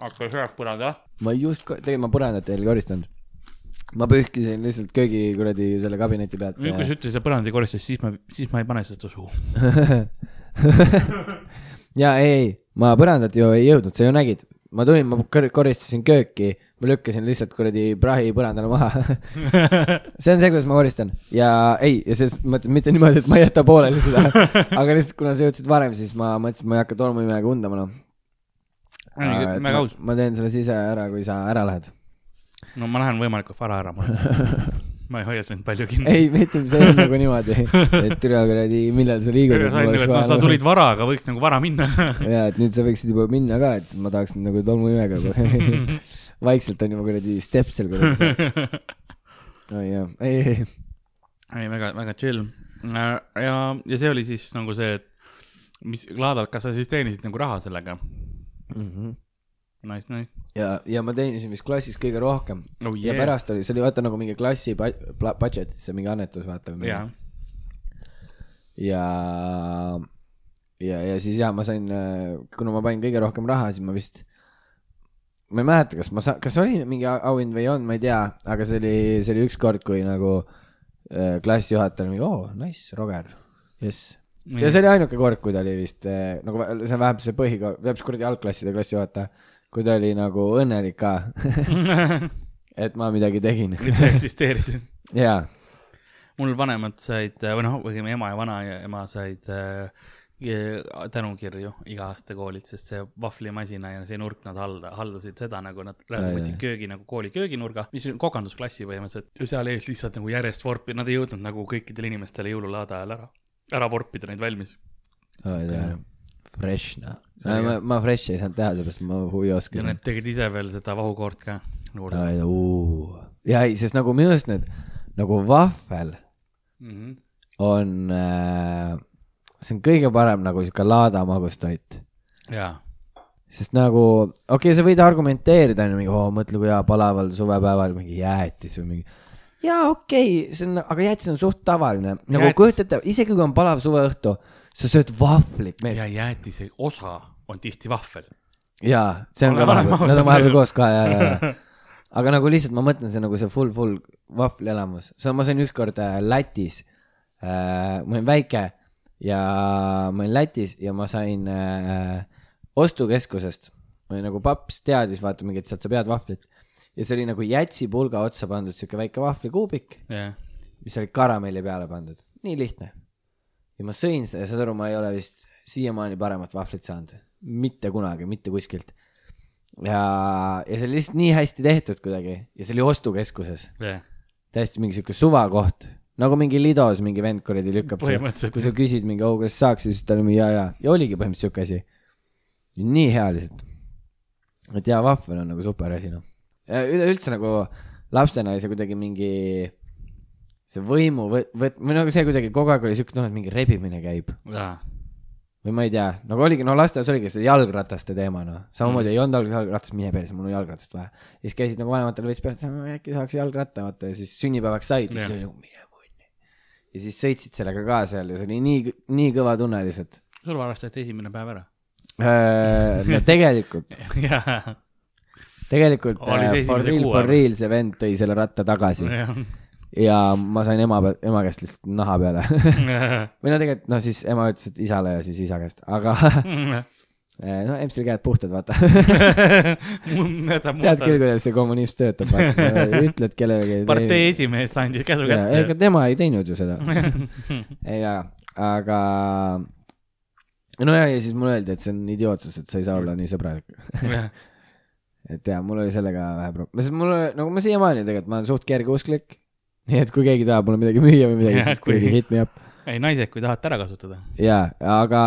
hakkas heaks põranda. ma just, tegelikult ma põrandat ei koristanud. ma pühkisin lihtsalt köögi kuradi selle kabineti pealt nüüd, kui sa ütlesid, et põranda ei koristas, siis ma, siis ma ei pane seda suhu. ja ei, ma põrandat ju ei jõudnud, sa ju nägid, ma tulin, ma kor- koristasin kööki, ma lükkasin lihtsalt kuradi prahi põrandale maha. see on see, kuidas ma koristan ja ei, ja selles mõttes mitte niimoodi, et ma ei jäta pooleli seda, aga lihtsalt kuna sa jõudsid varem, siis ma mõtlesin, et ma ei hakka tolmuimega undama noh. väga aus. ma teen selle siis ära, kui sa ära lähed. no ma lähen võimalikult vara ära, ma ütlesin. ma ei hoia sind palju kinni. ei, mitte see on nagu niimoodi, et türa kuradi, millal sa liigud. no sa tulid vara, aga võiks nagu vara minna. ja, et nüüd sa võiksid juba minna ka, et ma tahaks nagu tolmuimega vaikselt on juba kuradi stepsel kuradi. oi jah, ei, ei, ei, väga, väga chill. ja, ja see oli siis nagu see, et mis laadalt, kas sa siis teenisid nagu raha sellega? ei. Nice, nice. ja, ja ma teenisin vist klassis kõige rohkem oh yeah. ja yeah. pärast oli, see oli vaata nagu mingi klassi budget, see mingi annetus vaata. jaa, ja, ja, ja siis ja ma sain, kuna ma panin kõige rohkem raha, siis ma vist, ma ei mäleta, kas ma sa-, kas oli mingi au- auhind või ei olnud, ma ei tea, aga see oli, see oli ükskord, kui nagu äh, klassijuhataja oli oo, nice, Roger, jess. ja see oli ainuke kord, kui ta oli vist äh, nagu, see on vähemalt see põhikool, täpselt kuradi algklasside klassijuhataja, kui ta oli nagu õnnelik ka, et ma midagi tegin. et sa eksisteerid. jaa, mul vanemad said, või noh, õigemini ema ja vanaema said äh, tänukirju iga aasta koolilt, sest see vahvlimasina ja see nurk, nad halda, haldasid seda nagu nad Ai, võtsid köögi nagu kooli kööginurga, mis on kokandusklassi põhimõtteliselt. seal ees lihtsalt nagu järjest vorpi, nad ei jõudnud nagu kõikidele inimestele jõululaade ajal ära, ära vorpida neid valmis. Fresh noh. Oli ma ma fresh'i ei saanud teha, seepärast ma huvi ja oskasin need. tegid ise veel seda vahukoort ka. ja ei, sest nagu minu arust need nagu vahvel Mhm. on äh,, see on kõige parem nagu sihuke laada magustoit. jaa, sest nagu, okei okay,, sa võid argumenteerida, onju, mingi, oo, mõtle, kui hea palaval suvepäeval mingi jäätis või mingi. jaa, okei okay,, see on, aga jäätis on suht tavaline. nagu Jäätis- kujuta ette, isegi kui on palav suveõhtu, sa sööd vahvlit, mees ja. jäätise osa on tihti vahvel. jaa, see on Ole- ka vahepeal, nad on vahepeal koos ka ja, ja, ja. aga nagu lihtsalt ma mõtlen, see nagu see full, full vahvlielamus, see ma sain ükskord äh, Lätis äh,. ma olin väike ja ma olin Lätis ja ma sain äh, ostukeskusest, ma olin nagu paps teadis, vaata mingi, et sealt sa pead vahvlit. ja see oli nagu jätsipulga otsa pandud siuke väike vahvlikuubik, jah, mis oli karamelli peale pandud, nii lihtne. Ja ma sõin seda ja saad aru, ma ei ole vist siiamaani paremat vahvlit saanud, mitte kunagi, mitte kuskilt. ja, ja see oli lihtsalt nii hästi tehtud kuidagi ja see oli ostukeskuses, jah, täiesti mingi sihuke suvakoht, nagu mingi Lidos mingi vend kuradi lükkab. Kui sa küsid mingi, oh kas saaks, siis ta oli mingi ja, ja, ja oligi põhimõtteliselt sihuke asi. nii hea lihtsalt. et jaa, vahvel on nagu super asi noh. üleüldse nagu lapsena oli see kuidagi mingi see võimu võt-, võt-, või nagu see kuidagi kogu aeg oli siuke noh, et mingi rebimine käib või ma ei tea, nagu oligi, no lasteaias oligi see jalgrataste teema noh, samamoodi mm. ei olnud alguses jalgratast, mine perse, mul on jalgratast vaja. ja siis käisid nagu vanematel veits pealt, äkki saaks jalgratta vaata ja siis sünnipäevaks said ja siis oli nagu mine munni. ja siis sõitsid sellega ka seal ja see oli nii, nii kõva tunne lihtsalt. sul varastati esimene päev ära. no tegelikult, tegelikult Oli see äh, for real, for real see vend tõi selle ratta tagasi ja ma sain ema pealt, ema käest lihtsalt naha peale või no tegelikult noh, siis ema ütles, et isale ja siis isa käest, aga eh, no emsil käed puhtad, vaata. tead küll, kuidas see kommunism töötab, ütled kellelegi. partei esimees andis käsu ega kätte. tema ei teinud ju seda. jaa, aga no ja, ja siis mulle öeldi, et see on idiootsus, et sa ei saa olla nii sõbralik. et jaa, mul oli sellega vähe probleeme, sest mul, nagu ma siiamaani tegelikult, ma olen suht kergeusklik. Nii et kui keegi tahab mulle midagi müüa või midagi, siis kui- hit me up. ei, naised, kui tahate ära kasutada. jaa, aga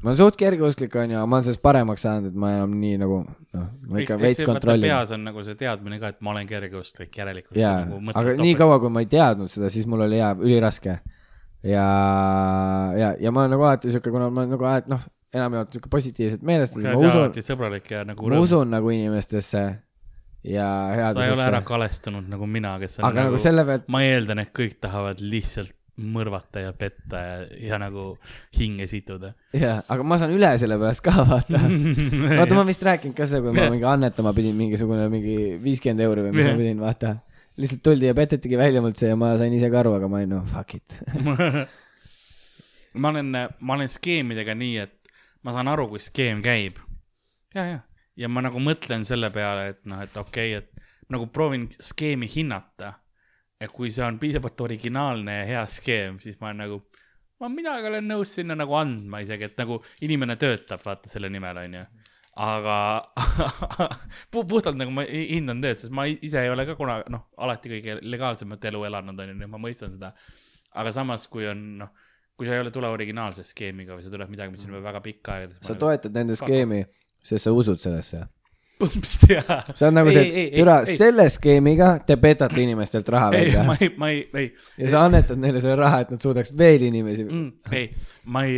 ma olen suht kergeusklik, onju, ma olen sellest paremaks saanud, et ma enam nii nagu noh, ma ikka veits kontrollin. peas on nagu see teadmine ka, et ma olen kergeusklik, järelikult. jaa, nagu aga nii. kaua, kui ma ei teadnud seda, siis mul oli jaa, üliraske. ja, ja, ja ma olen nagu alati sihuke, kuna ma olen nagu alati noh, enamjaolt sihuke positiivselt meelestatud, ma usun, sõbralik ja nagu ma usun nagu inimestesse ja sa ei ole ära headusesse. kalestunud nagu mina, kes on aga nagu selle pealt, ma eeldan, et kõik tahavad lihtsalt mõrvata ja petta ja, ja nagu hinge situda. jaa, aga ma saan üle selle pärast ka vaata. vaata, ma vist rääkinud ka seda, kui ma mingi annetama pidin mingisugune mingi viiskümmend euri või mis Jah. ma pidin, vaata. lihtsalt tuldi ja petetigi välja mult see ja ma sain ise ka aru, aga ma olin no fuck it. ma olen, ma olen skeemidega nii, et ma saan aru, kui skeem käib. ja, ja, ja ma nagu mõtlen selle peale, et noh, et okei okay,, et nagu proovin skeemi hinnata. et kui see on piisavalt originaalne ja hea skeem, siis ma olen nagu, ma midagi olen nõus sinna nagu andma isegi, et nagu inimene töötab, vaata selle nimel, onju. aga pu- puhtalt nagu ma hi- hindan tööd, sest ma ise ei ole ka kunagi, noh, alati kõige legaalsemat elu elanud, onju, nii et ma mõistan seda. aga samas, kui on, noh, kui sa ei ole tule originaalse skeemiga või sa tuled midagi, mis on juba väga pikka aega. sa toetad nende skeemi, sest sa usud sellesse. põmpst jaa. see on nagu Ei, see et türa, selle skeemiga te petate inimestelt raha välja ma ei, ma ei, ei ja sa annetad neile selle raha, et nad suudaks veel inimesi mm,, ei, ma ei,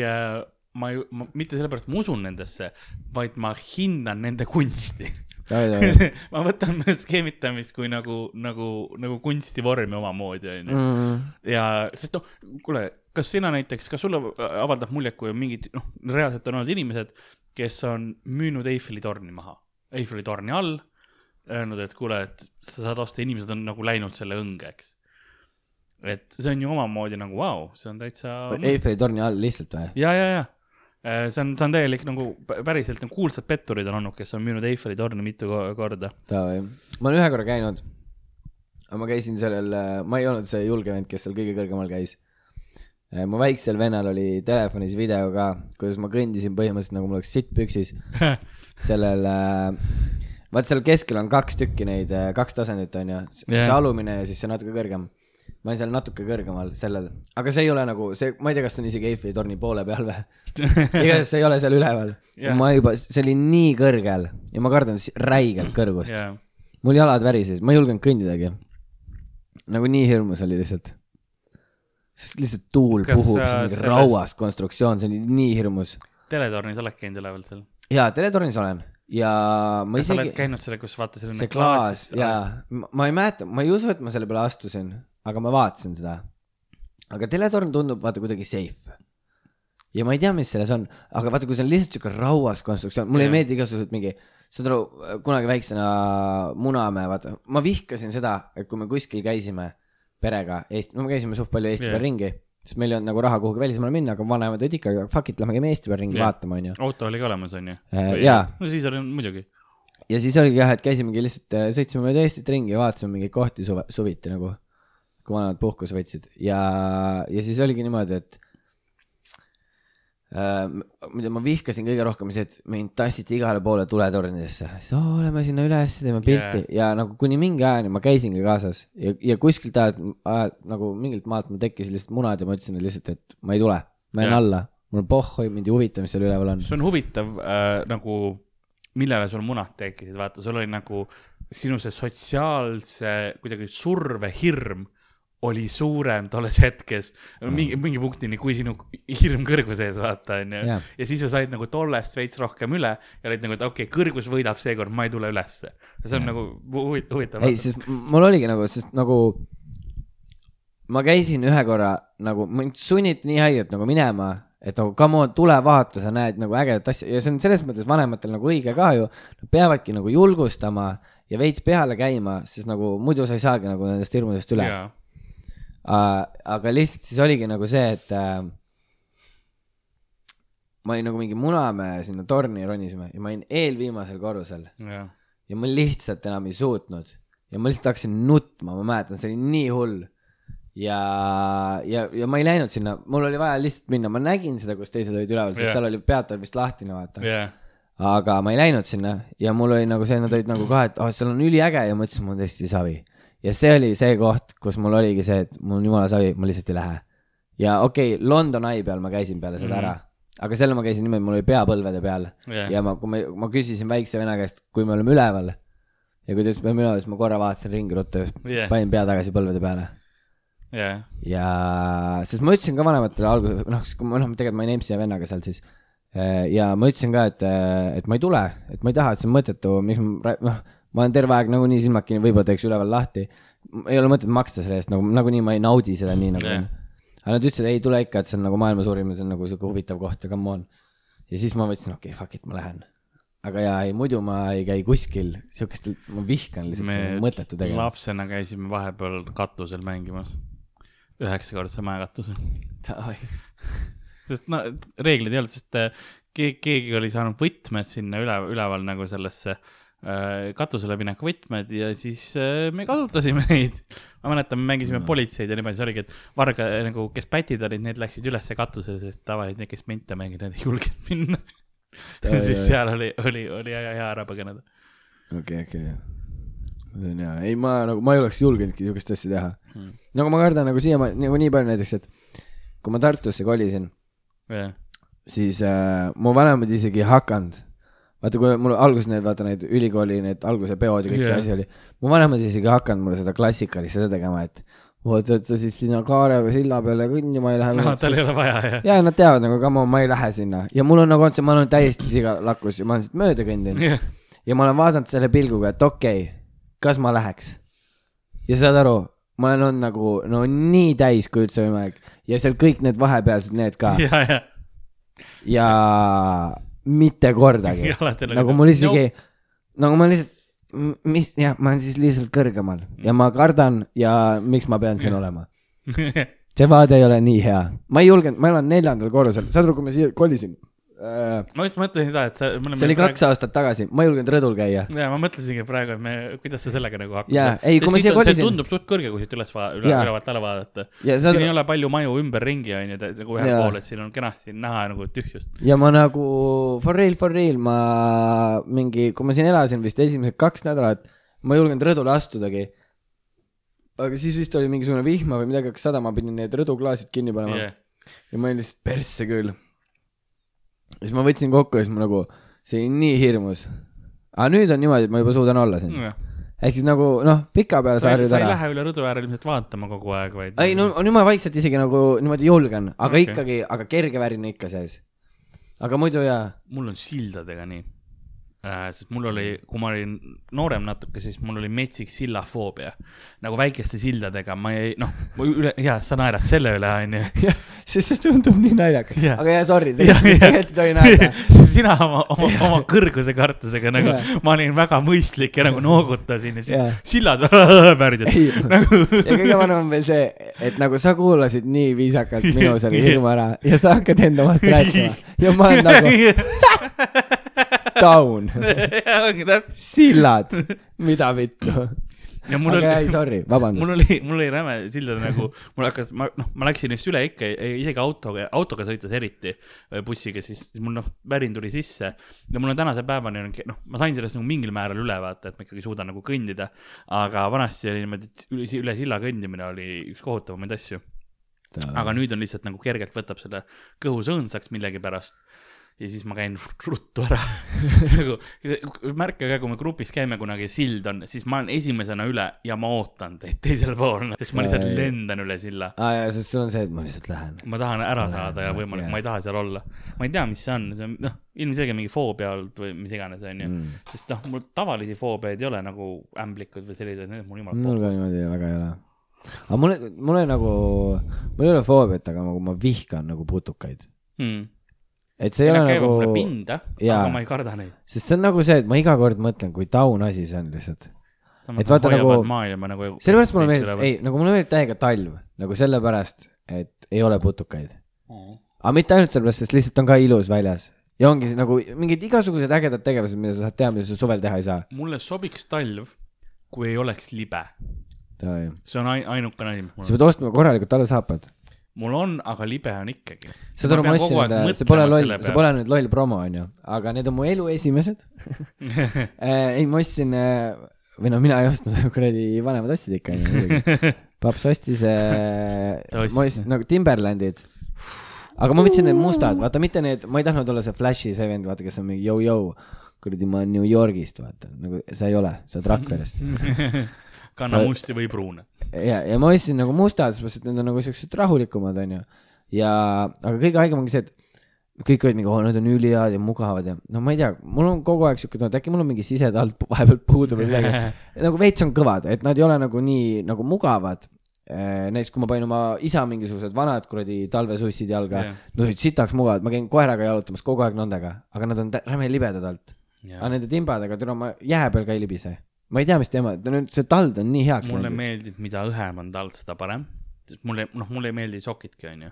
ma ei, mitte sellepärast ma usun nendesse, vaid ma hindan nende kunsti. Ma võtan skeemitamist kui nagu, nagu, nagu kunstivormi omamoodi, onju. Mm. ja, sest noh, kuule, kas sina näiteks, kas sulle avaldab muljet, kui on mingid, noh, reaalselt on olnud inimesed, kes on müünud Eiffeli torni maha, Eiffeli torni all, öelnud, et kuule, et sa saad osta, inimesed on nagu läinud selle õnge, eks. et see on ju omamoodi nagu vau wow,, see on täitsa. Eiffeli torni all lihtsalt või? ja, ja, ja see on, see on täielik nagu päriselt nagu kuulsad petturid on olnud, kes on müünud Eiffeli torni mitu ko- korda. Ma olen ühe korra käinud. aga ma käisin sellel, ma ei olnud see julge vend, kes seal kõige kõrgemal käis. Mu väiksel vennal oli telefonis video ka, kuidas ma kõndisin põhimõtteliselt nagu mul oleks sitt püksis. sellel, vaat seal keskel on kaks tükki neid, kaks tasandit on ju, see Jah. alumine ja siis see natuke kõrgem. ma olin seal natuke kõrgemal sellel, aga see ei ole nagu see, ma ei tea, kas ta on isegi Eiffeli torni poole peal või. igatahes see ei ole seal üleval Jah. ma juba, see oli nii kõrgel ja ma kardan räigelt kõrgust jaa, mul jalad värises, ma ei julgenud kõndidagi. nagu nii hirmus oli lihtsalt. Sest lihtsalt tuul Kas puhub, see on mingi sellest- rauas konstruktsioon, see oli nii hirmus. teletornis oled käinud üleval seal? jaa, teletornis olen ja ma kas sa oled isegi, käinud selle, kus vaata selline see klaas jaa, ma ei mäleta, ma ei usu, et ma selle peale astusin, aga ma vaatasin seda. aga teletorn tundub vaata kuidagi safe. ja ma ei tea, mis selles on, aga vaata, kui see on lihtsalt siuke rauas konstruktsioon, mulle Jah. ei meeldi igasugused mingi, saad aru, kunagi väiksena Munamäe, vaata, ma vihkasin seda, et kui me kuskil käisime perega Eesti, no me käisime suht palju Eesti Jah. peal ringi, sest meil ei olnud nagu raha kuhugi välismaale minna, aga vanemad olid ikka, fuck it, lähme käime Eesti peal ringi Jah. vaatama, onju. auto oli ka olemas, onju? Äh, jaa. no siis oli muidugi. ja siis oligi jah, et käisimegi lihtsalt, sõitsime mööda Eestit ringi ja vaatasime mingeid kohti suve, suviti nagu, kui vanemad puhkuse võtsid ja, ja siis oligi niimoodi, et äh, mida ma vihkasin kõige rohkem, see, et mind tassiti igale poole tuletornidesse, siis oo, lähme sinna üles, teeme pilti yeah. ja nagu kuni mingi ajani ma käisingi kaasas ja, ja kuskilt ajalt, ajalt nagu mingilt maalt mul tekkis lihtsalt munad ja ma ütlesin lihtsalt, et ma ei tule, ma jään yeah. alla, mul pohhoi, mind ei huvita, mis seal üleval on. see on huvitav äh, nagu, millele sul munad tekkisid, vaata, sul oli nagu sinu see sotsiaalse kuidagi survehirm oli suurem tolles hetkes mingi, mingi punktini, kui sinu hirm kõrguse ees, vaata, onju ja siis sa said nagu tollest veits rohkem üle ja olid nagu, et okei okay,, kõrgus võidab seekord, ma ei tule ülesse. see on nagu huvi- huvitav. ei, sest mul oligi nagu, sest nagu ma käisin ühe korra nagu, mind sunniti nii haigelt nagu minema, et nagu come on, tule vaata, sa näed nagu ägedat asja ja see on selles mõttes vanematel nagu õige ka ju. Nad peavadki nagu julgustama ja veits peale käima, sest nagu muidu sa ei saagi nagu nendest hirmudest üle. jaa, aga lihtsalt siis oligi nagu see, et äh, ma olin nagu mingi Munamäe sinna torni ronisime ja ma olin eelviimasel korrusel jaa, ja ma lihtsalt enam ei suutnud ja ma lihtsalt hakkasin nutma, ma mäletan, see oli nii hull. ja, ja, ja ma ei läinud sinna, mul oli vaja lihtsalt minna, ma nägin seda, kus teised olid üleval, sest Jah. seal oli peatav vist lahtine, vaata. jaa, aga ma ei läinud sinna ja mul oli nagu see, nad olid nagu ka, et oh, seal on üliäge ja ma ütlesin, mul on tõesti savi. Ja see oli see koht, kus mul oligi see, et mul on jumala savi, ma lihtsalt ei lähe. ja okei okay,, London Eye peal ma käisin peale seda Mhm. ära, aga selle ma käisin niimoodi, mul oli pea põlvede peal Jah. ja ma, kui ma, ma küsisin väikse venna käest, kui me oleme üleval ja kui ta ütles, me oleme üleval, siis ma korra vaatasin ringi ruttu ja Jah. panin pea tagasi põlvede peale jaa, ja sest ma ütlesin ka vanematele alguses, noh, kui ma, noh, tegelikult ma olin EMS-i vennaga seal siis. ja ma ütlesin ka, et, et ma ei tule, et ma ei taha, et see on mõttetu, miks ma, noh, ma olen terve aeg nagunii silmad kinni, võib-olla teeks üleval lahti. ei ole mõtet maksta selle eest nagu, nagunii ma ei naudi seda nii nagu on. aga nad ütlesid, ei tule ikka, et see on nagu maailma suurim ja see on nagu sihuke huvitav koht ja come on. ja siis ma mõtlesin, okei okay,, fuck it, ma lähen. aga jaa, ei muidu ma ei käi kuskil, siukest, ma vihkan lihtsalt me seda mõttetu tegevust. lapsena käisime vahepeal katusel mängimas, üheksakordse mäekatusel. sest no reeglid ei olnud, sest äh, keegi, keegi oli saanud võtmed sinna üle, üleval nagu sellesse äh, katusele mineku võtmed ja siis äh, me kasutasime neid. ma mäletan, me mängisime No. politseid ja niimoodi, see oligi, et varga nagu, kes pätid olid, need läksid ülesse katusele, sest tavaliselt need, kes mente mängisid, need ei julgenud minna. Siis seal oli, oli, oli hea, ära põgeneda. okei, okei. see on hea, ei ma nagu, ma ei oleks julgenudki siukest asja teha Hmm. nagu ma kardan nagu siiamaani nagu nii palju näiteks, et kui ma Tartusse kolisin, jah, siis äh, mu vanemad isegi ei hakanud. vaata, kui mul alguses need, vaata need ülikooli need alguse peod ja kõik see Jah. asi oli, mu vanemad isegi ei hakanud mulle seda klassikalist seda tegema, et vot, et sa siis sinna Kaare või silla peale kõndima ei lähe no tal ei ole vaja, jah. ja nad teavad nagu, come on, ma ei lähe sinna ja mul on nagu see, ma olen täiesti sigalakus ja ma olen siit mööda kõndinud jah, ja ma olen vaadanud selle pilguga, et okei okay,, kas ma läheks. ja saad aru, ma olen olnud nagu no nii täis, kui üldse võimalik ja seal kõik need vahepealsed need ka ja, ja. ja mitte kordagi. Nagu mul isegi, nagu ma lihtsalt, mis, jah, ma olen siis lihtsalt kõrgemal. Ja ma kardan ja miks ma pean siin olema. see vaade ei ole nii hea, ma ei julgenud, ma elan neljandal korrusel, saad aru, kui ma siia kolisin. Ma just mõtlesin seda, et sa. see oli kaks aastat tagasi, ma ei julgenud rõdul käia. ja ma mõtlesingi praegu, et me, kuidas sa sellega nagu hakkad. Jaa, ei, kui ma siia kolisin- tundub suht kõrge, kui siit üles, üle, ülevalt alla vaadata. siin saad ei ole palju maju ümberringi, onju, nagu ühel pool, et siin on kenasti näha nagu tühjust. ja ma nagu for real, for real, ma mingi, kui ma siin elasin vist esimesed kaks nädalat, ma ei julgenud rõdule astudagi. aga siis vist oli mingisugune vihma või midagi hakkas sadama, pidin need rõduklaasid kinni panema yeah. ja ma olin lihtsalt persse küll. Siis ma võtsin kokku ja siis ma nagu, see oli nii hirmus. aga nüüd on niimoodi, et ma juba suudan olla siin. ehk siis nagu noh, pikapeale sa sa, harjud sa ei ära. lähe üle rõdu äärel ilmselt vaatama kogu aeg, vaid. ei no nüüd ma vaikselt isegi nagu niimoodi julgen, aga okay. ikkagi, aga kerge värin ikka sees. aga muidu jaa, mul on sildadega nii. Sest mul oli, kui ma olin noorem natuke, siis mul oli metsik sillafoobia. nagu väikeste sildadega, ma ei, noh, üle, jaa, sa naerad selle üle, onju. sest see tundub nii naljakas Jah. aga jaa, sorry, tegelikult ei tohi naerda. sina oma, oma, oma kõrguse kartusega nagu Jah., ma olin väga mõistlik ja nagu noogutasin ja siis Jah. sillad värdjad nagu. ja kõige vanem on veel see, et nagu sa kuulasid nii viisakalt minu selle hirmu ära ja sa hakkad enda omast rääkima ja ma olen nagu down, ongi täpselt. sillad, mida vittu. ja mul aga ei, oli, sorry, mul vabandust. oli, mul oli räme sildade nagu, mul hakkas, ma noh, ma läksin neist üle ikka, isegi autoga, autoga sõites eriti, bussiga, siis siis mul noh, värin tuli sisse ja mul on tänase päevani on, noh, ma sain sellest nagu mingil määral üle vaata, et ma ikkagi suudan nagu kõndida. aga vanasti oli niimoodi, et üle, üle silla kõndimine oli üks kohutavamaid asju. aga nüüd on lihtsalt nagu kergelt võtab selle kõhu sõõnsaks millegipärast ja siis ma käin ruttu ära nagu märka ka, kui me grupis käime kunagi, sild on, siis ma olen esimesena üle ja ma ootan teid teisel pool, sest ma lihtsalt lendan üle silla. aa jaa, sest sul on see, et ma lihtsalt lähen. ma tahan ära Lähen, saada ja jah, võimalik, ma ei taha seal olla. ma ei tea, mis see on, see on noh, ilmselgelt mingi foobia olnud või mis iganes, onju. Mm. sest noh, mul tavalisi foobiaid ei ole nagu ämblikud või sellised, need on mul jumala mul ka niimoodi väga ei ole. aga mulle, mulle nagu, mul ei ole foobiat, aga nagu ma vihkan nagu putukaid. mm.. Et see ei ole nagu, pinda, aga ma ei karda neid. sest see on nagu see, et ma iga kord mõtlen, kui taun asi see on lihtsalt. Et vaata nagu- nagu. maailma nagu. sellepärast mulle meeldib, ei, nagu mulle meeldib täiega talv, nagu sellepärast, et ei ole putukaid. aga mitte ainult sellepärast, sest lihtsalt on ka ilus väljas. ja ongi nagu mingid igasugused ägedad tegevused, mida sa saad teha, mida sa suvel teha ei saa. mulle sobiks talv, kui ei oleks libe. sa see on ai- ainukene asi, on. pead ostma korralikud talvesaapad. Mul on, aga libe on ikkagi. saad aru, ma ostsin enda, see pole loll, see pole nüüd loll promo, onju, aga need on mu elu esimesed Eh, ei, ma ostsin, või no mina ei ostnud, kuradi vanemad ostsid ikka, onju paps ostis äh, ma ostsin nagu Timberlandid. aga ma võtsin need mustad, vaata mitte need, ma ei tahtnud olla see Flashi see vend, vaata, kes on mingi jõu-jõu. kuradi, ma olen New Yorgist, vaata, nagu sa ei ole, sa oled Rakverest. Kanna Sa- musti või pruune. ja, ja ma ostsin nagu mustad, et need on nagu siuksed rahulikumad, onju. ja, aga kõige haigem ongi see, et kõik olid mingi, oo, need on ülihead ja mugavad ja no ma ei tea, mul on kogu aeg siuke tunne, et äkki mul on mingi sisetald vahepeal puudu või midagi. nagu veits on kõvad, et nad ei ole nagu nii nagu mugavad. näiteks kui ma panin oma isa mingisugused vanad kuradi talvesussid jalga Jah. no olid sitaks mugavad, ma käin koeraga jalutamas kogu aeg nendega, aga nad on räme libedad alt. aga nende timbadega, türa ma jää peal ka ei libise. Ma ei tea, mis teema, nüüd see tald on nii heaks mulle meeldib, mida õhem on tald, seda parem. sest mulle, noh, mulle ei meeldi sokidki, onju.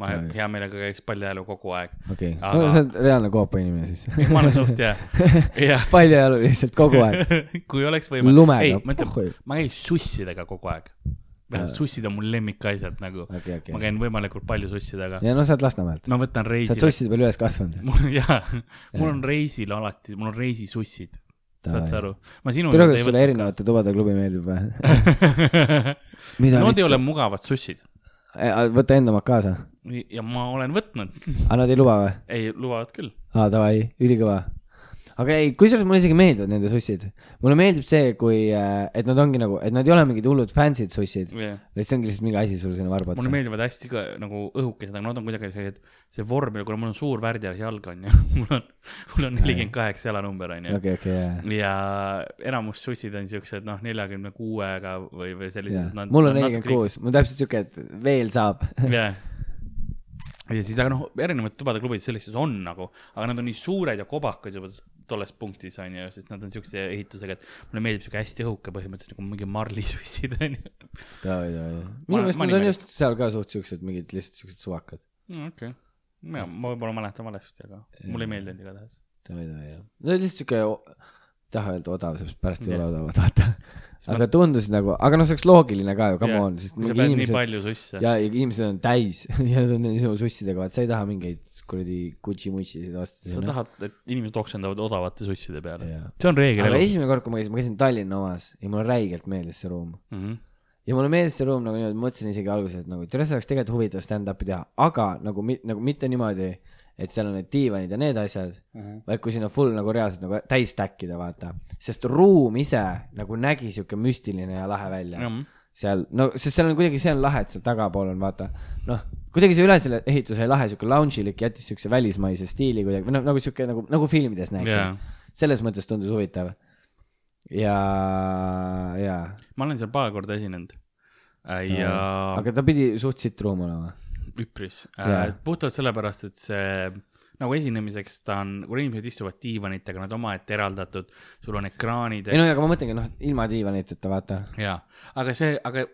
ma Jaa. hea meelega käiks paljajalu kogu aeg. okei, Aga- no sa oled reaalne koopa inimene siis. ma olen suht jah, jah, paljajalu lihtsalt kogu aeg, kui oleks võimalik, ei lumega, ma ütlen, ma käin sussidega kogu aeg. Sussid on mul lemmikasjad nagu, okei, ma okei. käin võimalikult palju sussidega. ja no sa oled Lasnamäelt, ma võtan sa oled reisile, susside peal üles kasvanud. jaa, mul on reisil alati, mul on reisisussid, saad sa aru? ma sinu tule, kas sulle erinevate tubade klubi meeldib või? Nad ei ole mugavad sussid võta enda omad kaasa. ja ma olen võtnud, aga nad ei luba või? ei lubavad küll. aa, davai, ülikõva. Aga ei, kusjuures mulle isegi meeldivad nende sussid. mulle meeldib see, kui, et nad ongi nagu, et nad ei ole mingid hullud fancy'd sussid, Yeah. vaid see ongi lihtsalt mingi asi sulle sinna varba mulle otsa. meeldivad hästi ka nagu õhukesed, aga nad on kuidagi sellised, see vorm, kuna mul on suur värdjas jalg on ju, mul on, mul on nelikümmend kaheksa jalanumber on ju. okei, okei, jaa. ja enamus sussid on siuksed noh, neljakümne kuuega või, või sellised. mul on nelikümmend kuus, mul täpselt siuke, et veel saab. jah. ja siis, aga noh, erinevad tubade klubid sellised on nagu, aga nad on nii suured ja kobakad juba tolles punktis on ju, sest nad on siukse ehitusega, et mulle meeldib siuke hästi õhuke, põhimõtteliselt nagu mingi marlisussid on ju. davai, davai. Ma- minu meelest nad on just seal ka suht siuksed mingid lihtsalt siuksed suvakad. okei, ma ma võib-olla mäletan valesti, aga mulle ei meeldinud igatahes. davai, davai, jah. no lihtsalt siuke, taha öelda odav, sest pärast ei ole odavad, vaata. aga tundusid nagu, aga noh, see oleks loogiline ka ju, come on, sest sa pead nii inimesed palju susse. ja, ja inimesed on täis ja nad on sinu sussidega, vaat sa ei taha mingeid kuradi Gucci-mutšisid osta sa. tahad, et inimesed oksendavad odavate susside peale. See on reegel aga esimene kord, kui ma käisin, ma käisin Tallinna omas ja mulle räigelt meeldis see ruum. Mhm. ja mulle meeldis see ruum nagu niimoodi, mõtlesin isegi alguses, et nagu tead, see oleks tegelikult huvitav stand-up'i teha, aga nagu, nagu mitte niimoodi, et seal on need diivanid ja need asjad, Mhm. vaid kui sinna full nagu reaalselt nagu täis stack ida, vaata. sest ruum ise nagu nägi sihuke müstiline ja lahe välja seal, no sest seal on kuidagi, see on lahe, et seal tagapool on vaata, noh, kuidagi see üle selle ehituse oli lahe, sihuke lounge'ilik, jättis siukse välismaise stiili kuidagi, või noh, nagu sihuke nagu, nagu filmides näeks jaa, selles mõttes tundus huvitav. ja, ja, ma olen seal paar korda esinenud. ja aga ta pidi suht sitt ruum olema. üpris Jaa. äh,, puhtalt sellepärast, et see nagu esinemiseks ta on, kui inimesed istuvad diivanitega, nad omaette eraldatud, sul on ekraanid. ei no aga ma mõtlengi, noh, ilma diivaniteta, vaata. jaa, aga see, aga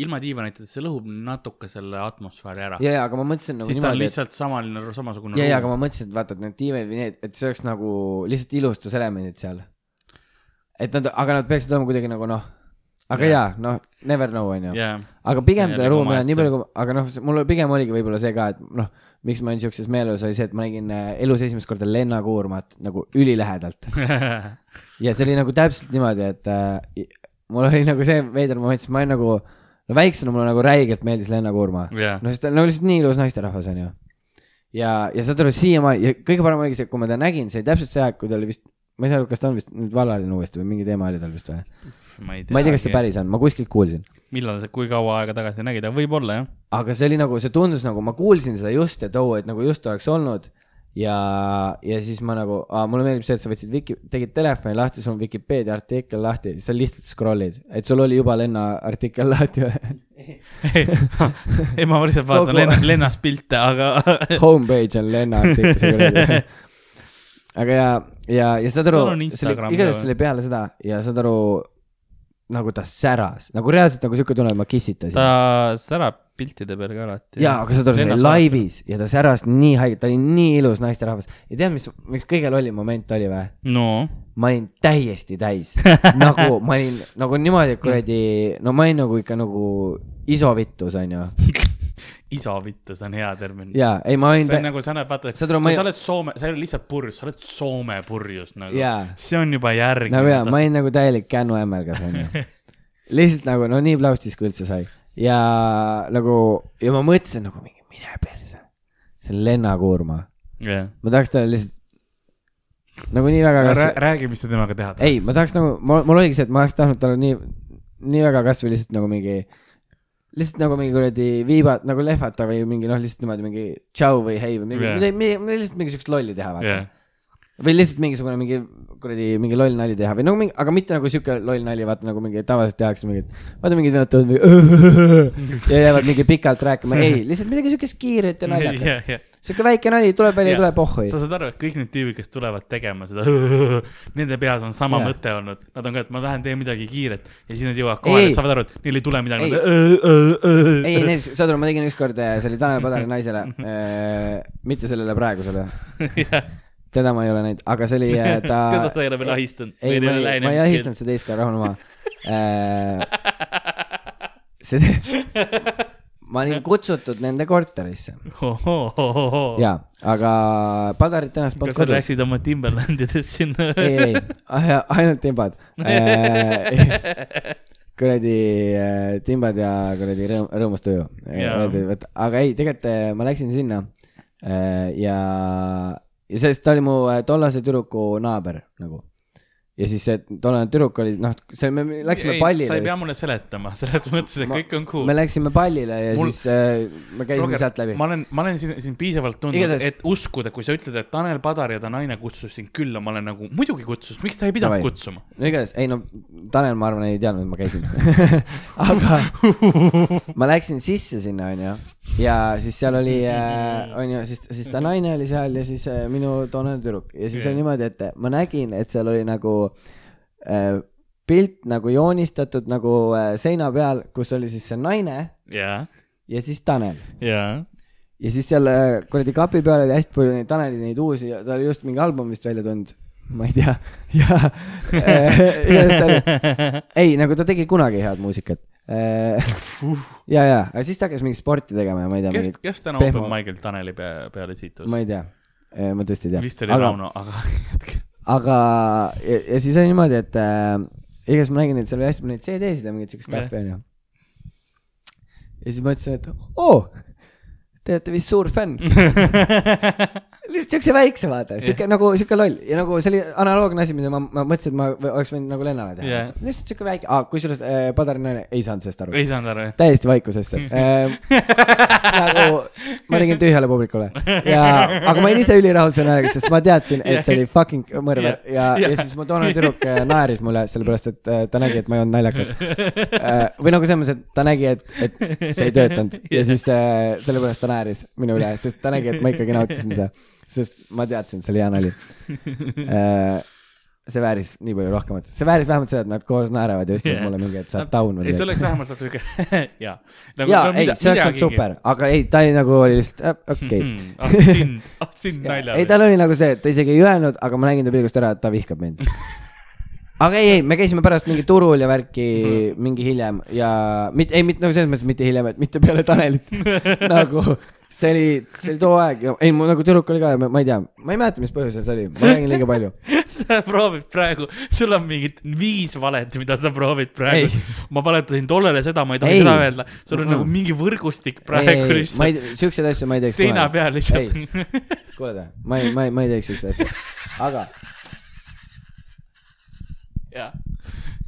ilma diivaniteta see lõhub natuke selle atmosfääri ära. ja, ja, aga ma mõtlesin nagu siis ta on niimoodi, et lihtsalt samaline, samasugune ja, ja, aga ma mõtlesin, et vaata, et need diivanid või need, et see oleks nagu lihtsalt ilustuselemendid seal. et nad, aga nad peaksid olema kuidagi nagu noh, aga Jaa. jaa, noh, never know, onju. jaa, aga pigem ta oli ruumi on nii palju, aga noh, mul pigem oligi võib-olla see ka, et noh, miks ma olin siukses meeleolus, oli see, et ma nägin äh, elus esimest korda lennakuurmat nagu ülilähedalt. ja see oli nagu täpselt niimoodi, et äh, mul oli nagu see veider moment, sest ma olin nagu, no väiksena mulle nagu räigelt meeldis lennakuurma. jaa, no sest ta on nagu lihtsalt nii ilus naisterahvas, onju. ja, ja saad aru, siiamaani ja kõige parem oligi see, kui ma ta nägin, see oli täpselt see aeg, kui ta oli vist, ma ei saa aru, kas ta on vist nüüd vallaline uuesti või mingi teema oli tal vist või? Ma ei tea. ma ei tea, kas see. päris on, ma kuskilt kuulsin. millal sa, kui kaua aega tagasi nägid, aga võib-olla jah. aga see oli nagu, see tundus nagu ma kuulsin seda just, et oo, et nagu just oleks olnud ja, ja siis ma nagu, mulle meeldib see, et sa võtsid Wiki, tegid telefoni lahti, sul on Vikipeedia artikkel lahti, sa lihtsalt scroll'id, et sul oli juba Lenna artikkel lahti või? ei, ma lihtsalt vaatan lenna, lennas pilte, aga Homepage on Lenna artikkel, see kuradi. aga ja, ja, ja saad aru see oli, igatahes see oli peale seda ja saad aru, nagu ta säras, nagu reaalselt nagu siuke tunne, et ma kissitasin. ta särab piltide peal ka alati. jaa, aga see oli laivis ja ta säras nii haigelt, ta oli nii ilus naisterahvas. ja tead, mis, miks kõige lollim moment oli või? no, ma olin täiesti täis, nagu ma olin nagu niimoodi, kuradi, no ma olin nagu ikka nagu isovittus onju. isa vittu, see on hea termin. ja ei, ma olin see on nagu, sa näed, vaata, kui ma sa oled Soome, sa ei ole lihtsalt purjus, sa oled Soome purjus nagu Jaa.. see on juba järg. nagu jaa, ma olin nagu täielik kännuämmelgas onju. lihtsalt nagu no nii plaustis kui üldse sai ja nagu ja ma mõtlesin nagu mingi mine perse, see on lennakuurma, jah, ma tahaks talle lihtsalt nagu nii väga kas..., räägi, mis sa temaga teha tahad. ei, ma tahaks nagu, mul oligi see, et ma oleks tahtnud talle nii, nii väga kasvõi lihtsalt nagu mingi, lihtsalt nagu mingi kuradi viibat nagu lehvata või mingi noh, lihtsalt niimoodi mingi tšau või hei või mingi yeah., lihtsalt mingi siukest lolli teha, vaata jah, või lihtsalt mingisugune mingi kuradi mingi loll nali teha või nagu mingi, aga mitte nagu siuke loll nali, vaata nagu mingi tavaliselt tehakse mingit, vaata mingid vennad tulevad mingi ja jäävad mingi pikalt rääkima, ei, lihtsalt midagi siukest kiiret ja naljakat. ja, ja siuke väike nali tuleb välja, Jaa. tuleb pohhui. sa saad aru, et kõik need tüübid, kes tulevad tegema seda, nende peas on sama Jaa. mõte olnud, nad on ka, et ma tahan teen midagi kiiret ja siis nad jõuavad kohale saavad aru, et neil ei tule midagi. ei, näiteks, saad aru, ma tegin ükskord, see oli Tanel Padari naisele, mitte sellele praegusele, teda ma ei ole näinud, aga see oli äh, ta. teda sa ei ole veel ahistanud. ei, ma ei, ma ei ahistanud seda teist ka, rahune maha. see, ma olin kutsutud nende korterisse ja, aga Padarit ennast polnud kas sa kodus. läksid oma Timberlandidest sinna? ei, ei, ainult timbad. kuradi äh, timbad ja kuradi rõõm, rõõmus tuju. Jaa. aga ei, tegelikult äh, ma läksin sinna äh, ja, ja sellest ta oli mu äh, tollase tüdruku naaber nagu. ja siis see tollane tüdruk oli, noh, see, me me läksime pallile sa ei pea mulle seletama, selles mõttes, et Ma- kõik on cool me. läksime pallile ja Mul- siis äh, me käisime Roger, sealt läbi. ma olen, ma olen sind, sind piisavalt tundnud, Igatahes- et uskuda, kui sa ütled, et Tanel Padar ja ta naine kutsus sind külla, ma olen nagu muidugi kutsus, miks ta ei pidanud Davai. kutsuma? no igatahes, ei no Tanel, ma arvan, ei teadnud, et ma käisin aga ma läksin sisse sinna, onju, ja siis seal oli äh,, onju, siis, siis ta naine oli seal ja siis äh, minu toonane tüdruk ja siis Jah. oli niimoodi, et ma nägin, et seal oli nagu äh, pilt nagu joonistatud nagu äh, seina peal, kus oli siis see naine jaa, ja siis Tanel jaa. ja siis seal äh, kuradi kapi peal oli hästi palju neid Taneli neid uusi, ta oli just mingi album vist välja tulnud, ma ei tea, ja äh, igatahes ta oli, ei nagu ta tegi kunagi head muusikat. ja, ja, aga siis ta hakkas mingit sporti tegema ja ma ei tea, kes, kes täna Open Michael Taneli pea, peale siitus? ma ei tea, ma tõesti ei tea. vist oli aga, Rauno, aga jätke. aga ja, ja siis oli niimoodi, et äh, igatahes ma nägin, et seal oli hästi palju neid CD-sid ja mingit siukest stuff'i onju. ja siis ma ütlesin, et oo, te olete vist suur fänn. lihtsalt siukse väikse vaata, siuke nagu siuke loll ja nagu see oli analoogne asi, mida ma, ma mõtlesin, et ma oleks võinud nagu Lennale teha yeah.. lihtsalt siuke väike ah,, kusjuures äh, Padari naine ei saanud sellest aru. ei saanud aru, jah? täiesti vaikusesse äh. nagu ma tegin tühjale publikule ja, aga ma olin ise ülirahul selle naljaga, sest ma teadsin, et see oli fucking mõrvar ja, Ja- ja ja- siis mu toonane tüdruk äh, naeris mulle, sellepärast et äh, ta nägi, et ma ei olnud naljakas äh,. või nagu selles mõttes, et ta nägi, et, et see ei töötanud ja siis äh, sellepärast ta naeris minu üle, sest ta nägi, et ma ikkagi nautisin seda, sest ma teadsin, see oli hea nali äh, see vääris nii palju rohkemat, see vääris vähemalt seda, et nad koos naeravad ja ütlevad Jah. mulle mingi, et sa oled down või ei, see midagi. oleks vähemalt siuke, jaa. Nagu jaa, ei, see oleks olnud super, aga ei, ta oli nagu oli lihtsalt äh, okei okay.. ah sind, ah sind nalja. ei, tal oli nagu see, et ta isegi ei öelnud, aga ma nägin ta pilgust ära, et ta vihkab mind. aga ei, ei, me käisime pärast mingi turul ja värki mingi hiljem ja mitte, ei mitte nagu selles mõttes mitte hiljem, et mitte peale Tanelit. nagu see oli, see oli too aeg ei, mu nagu tüdruk oli ka ma, ei tea, ma ei mäleta, mis põhjusel see oli, ma räägin liiga palju. sa proovid praegu, sul on mingid viis valet, mida sa proovid praegu ma valetasin tollele seda, ma ei tohi Ei. seda öelda. sul on Mm-mm. nagu mingi võrgustik praegu ei, ma ei lihtsalt, siukseid asju ma ei teeks. seina peal lihtsalt. kuule ma ei, ma ei, ma ei teeks siukseid asju, aga ja,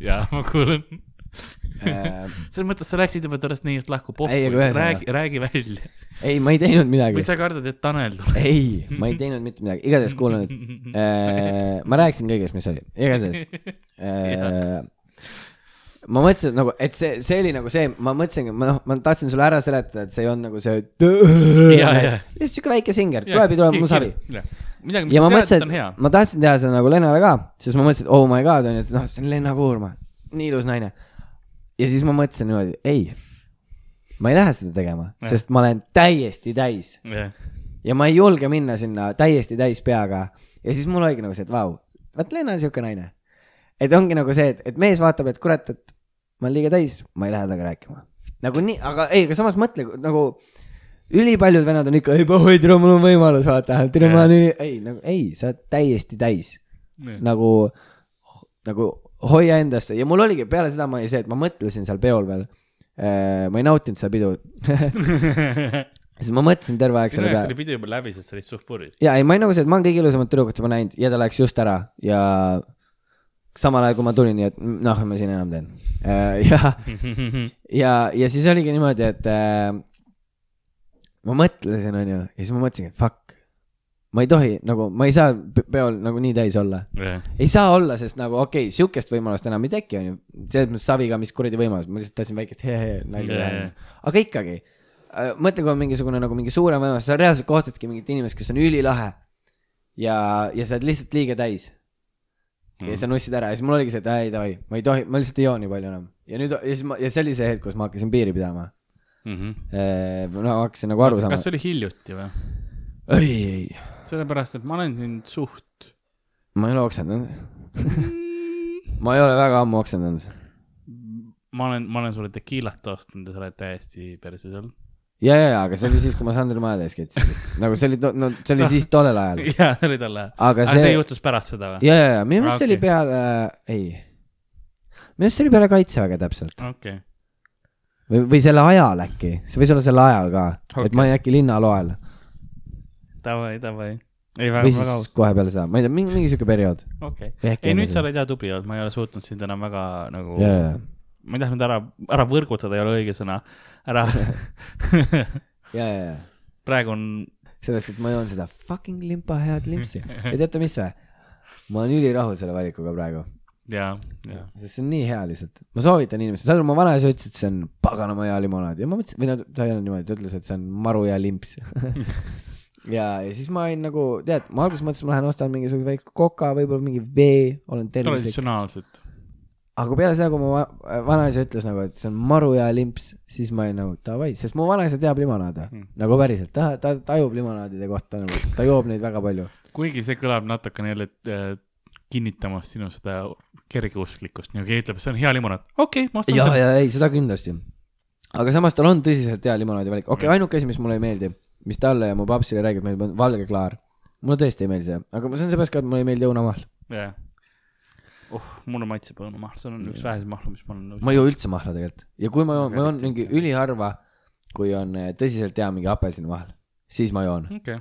ja ma kuulen. Äh, selles mõttes sa läksid juba tollest neist lahku pohku räägi, räägi välja. ei, ma ei teinud midagi või. sa kardad, et Tanel tuleb? ei, ma ei teinud mitte midagi, igatahes kuula nüüd äh,. ma rääkisin kõigest, mis oli, igatahes äh,. ma mõtlesin nagu, et see, see oli nagu see, ma mõtlesingi, ma noh, ma tahtsin sulle ära seletada, et see olnud nagu see. Lihtsalt siuke väike singer, tuleb ja tuleb mu savi. midagi, mis sa tead, et on hea, ma tahtsin teha seda nagu Lennale ka, sest ma mõtlesin, et oh my god, onju, et noh, see on Lenna Kuurma, nii ilus naine. Ja siis ma mõtlesin niimoodi, ei, ma ei lähe seda tegema, sest ma olen täiesti täis. Jah, ja ma ei julge minna sinna täiesti täis peaga. Ja siis mul oligi nagu see, et vau, vaat Lena on siuke naine. et ongi nagu see, et, et mees vaatab, et kurat, et ma olen liiga täis, ma ei lähe temaga rääkima. nagu nii, aga ei, aga samas mõtle nagu ülipaljud vennad on ikka, ei pohhui, tere, mul on võimalus, vaata, tere, ma olen nii, ei nagu ei, sa oled täiesti täis. Nagu, nagu hoia endasse ja mul oligi peale seda ma oli see, et ma mõtlesin seal peol veel. ma ei nautinud seda pidu, sest ma mõtlesin terve aeg selle peale oli. pidu juba läbi, sest sa olid suht purjus. ja ei, ma olin nagu see, et ma olen kõige ilusamat tüdrukut juba näinud ja ta läks just ära ja samal ajal, kui ma tulin, nii et noh, ma siin enam teen. ja, ja, ja siis oligi niimoodi, et äh, ma mõtlesin, onju, ja siis ma mõtlesingi, et fuck, ma ei tohi nagu, ma ei saa pe- peol nagu nii täis olla. ei saa olla, sest nagu okei okay,, sihukest võimalust enam ei teki, onju. selles mõttes saviga, mis kuradi võimalus, ma lihtsalt tahtsin väikest he-he nalja Jaa, teha aga ikkagi, mõtle, kui on mingisugune nagu mingi suurem võimalus, sa reaalselt kohtadki mingit inimest, kes on ülilahe. ja, ja sa oled lihtsalt liiga täis. Mm. ja sa nussid ära ja siis mul oligi see, et ei davai, ma ei tohi, ma lihtsalt ei joo nii palju enam. ja nüüd, ja siis ma, ja see oli see hetk, kus ma hakkasin piiri pidama. no hakkasin nagu aru saama kas. see oli hiljuti või? ei, ei, sellepärast, et ma olen sind suht. ma ei ole oksendanud. ma ei ole väga ammu oksendanud. ma olen, ma olen sulle tekiilat ostnud ja sa oled täiesti perse seal. ja, ja, ja, aga see oli siis, kui ma Sandri maja täis ketsin. nagu see oli, no see oli siis tollel ajal. jaa, see oli tol ajal. aga see see, juhtus pärast seda või? ja, ja, ja minu meelest see oli peale, ei. minu meelest see oli peale kaitseväge täpselt okei. või, või selle ajal äkki, see võis olla sel ajal ka okay., et ma olin äkki linnaloel Davai, davai. ei, või väga, siis väga aus. kohe peale seda, ma ei tea, mingi, mingi siuke periood. okei. või äkki ei, nüüd sa oled hea tubli olnud, ma ei ole suutnud sind enam väga nagu ja, ja, ma ei tahtnud ära, ära võrgutada ei ole õige sõna. ära, ja, ja, ja, praegu on, sellest, et ma joon seda fucking limpa head limpsi ja teate, mis või? ma olen ülirahul selle valikuga praegu, jaa, jaa. sest see on nii hea lihtsalt. ma soovitan inimestele, saad aru, mu vanaisa ütles, et see on paganama hea limonaad ja ma mõtlesin, või no ta ei öelnud niimoodi, ta ütles, et see on maru hea limps ja, ja siis ma olin nagu, tead, ma alguses mõtlesin, ma lähen ostan mingisuguse väikse koka, võib-olla mingi vee, olen tervislik. traditsionaalselt. aga peale seda, kui mu va- vanaisa ütles nagu, et see on maru hea limps, siis ma olin nagu davai, sest mu vanaisa teab limonaade Hmm. nagu päriselt, ta, ta tajub limonaadide kohta nagu, ta joob neid väga palju. kuigi see kõlab natukene jälle äh, kinnitamas sinu seda kergeusklikkust, nagu keegi ütleb, see on hea limonaad, okei okay,, ma ostan ja, ja ei, seda kindlasti. aga samas tal on tõsiselt hea limonaadi valik, okei okay,, ainuke asi, mis mulle ei meeldi, mis talle ja mu papsile räägib, meeldib, on valge klaar. mulle tõesti ei meeldi see, aga see on seepärast ka, et mulle ei meeldi õunamahl. jah. oh, mulle maitseb õunamahl, see on üks väheseid mahlu, mis ma olen nõus. ma ei joo üldse mahla tegelikult ja kui ma joon, ma joon mingi üliharva, kui on eh, tõsiselt hea mingi apelsinimahl, siis ma joon. okei,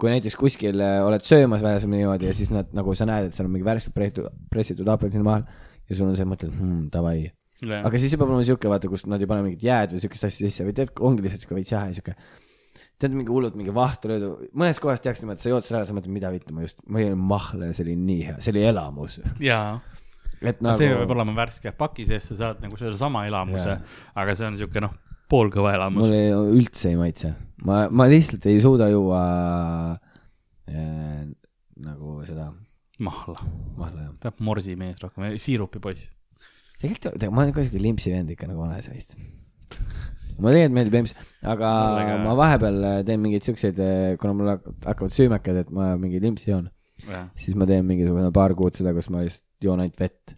kui näiteks kuskil äh, oled söömas väljas või niimoodi ja siis nad nagu sa näed, et seal on mingi värskelt pressitud, pressitud apelsinimahl ja sul on see mõte, et hmm, davai. aga siis see peab olema siuke, vaata, kus nad ei pane mingit jääd või siukest asja sisse või tead, ongi lihtsalt siuke veits jahe siuke. tead, mingi hullult mingi vahtu löödud, mõnes kohas tehakse niimoodi, et sa jood selle ära, sa mõtled, mida vittu, ma just, ma jõin mahla ja see oli nii hea, see oli elamus. jaa, et nagu... see peab olema värske, paki sees sa saad nagu selle sama elamuse aga see on siuke noh, poolkõva elamus. mulle üldse ei maitse, ma, ma lihtsalt ei suuda juua äh, nagu seda mahla, mahla jah. peab morsimees rohkem, siirupipoiss. tegelikult, ma olen ka siuke limpsi vend ikka nagu vanaisa vist. Mulle tegelikult meeldib limps, aga Mulle ka. ma vahepeal äh, teen mingeid siukseid, kuna mul hak- hakkavad süümekad, et ma mingi limpsi joon, siis ma teen mingisugune paar kuud seda, kus ma lihtsalt joon ainult vett.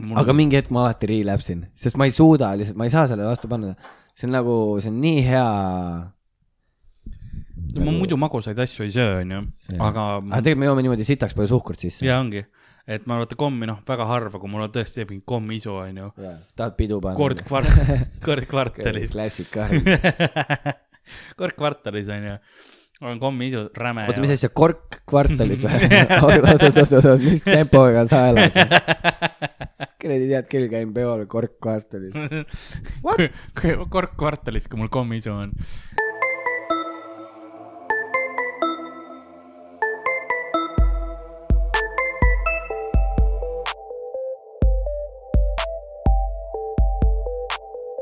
mul aga mingi hetk ma alati relapse in, sest ma ei suuda lihtsalt, ma ei saa sellele vastu panna. see on nagu, see on nii hea. ma muidu magusaid asju ei söö, onju, aga aga tegelikult me joome niimoodi sitaks palju suhkrut sisse. ja ongi, et ma vaata kommi noh, väga harva, kui mul on tõesti mingi kommiisu onju, tahad pidu panna? kord kvart-, kord kvartalis, klassik ka. kord kvartalis onju, on kommiisu räme. oota, mis asja, kork kvartalis või? oot, oot, oot, oot, mis tempoga sa elad? kuradi tead küll, käin peol kork kvartalis. kord kvartalis, kui mul kommiisu on.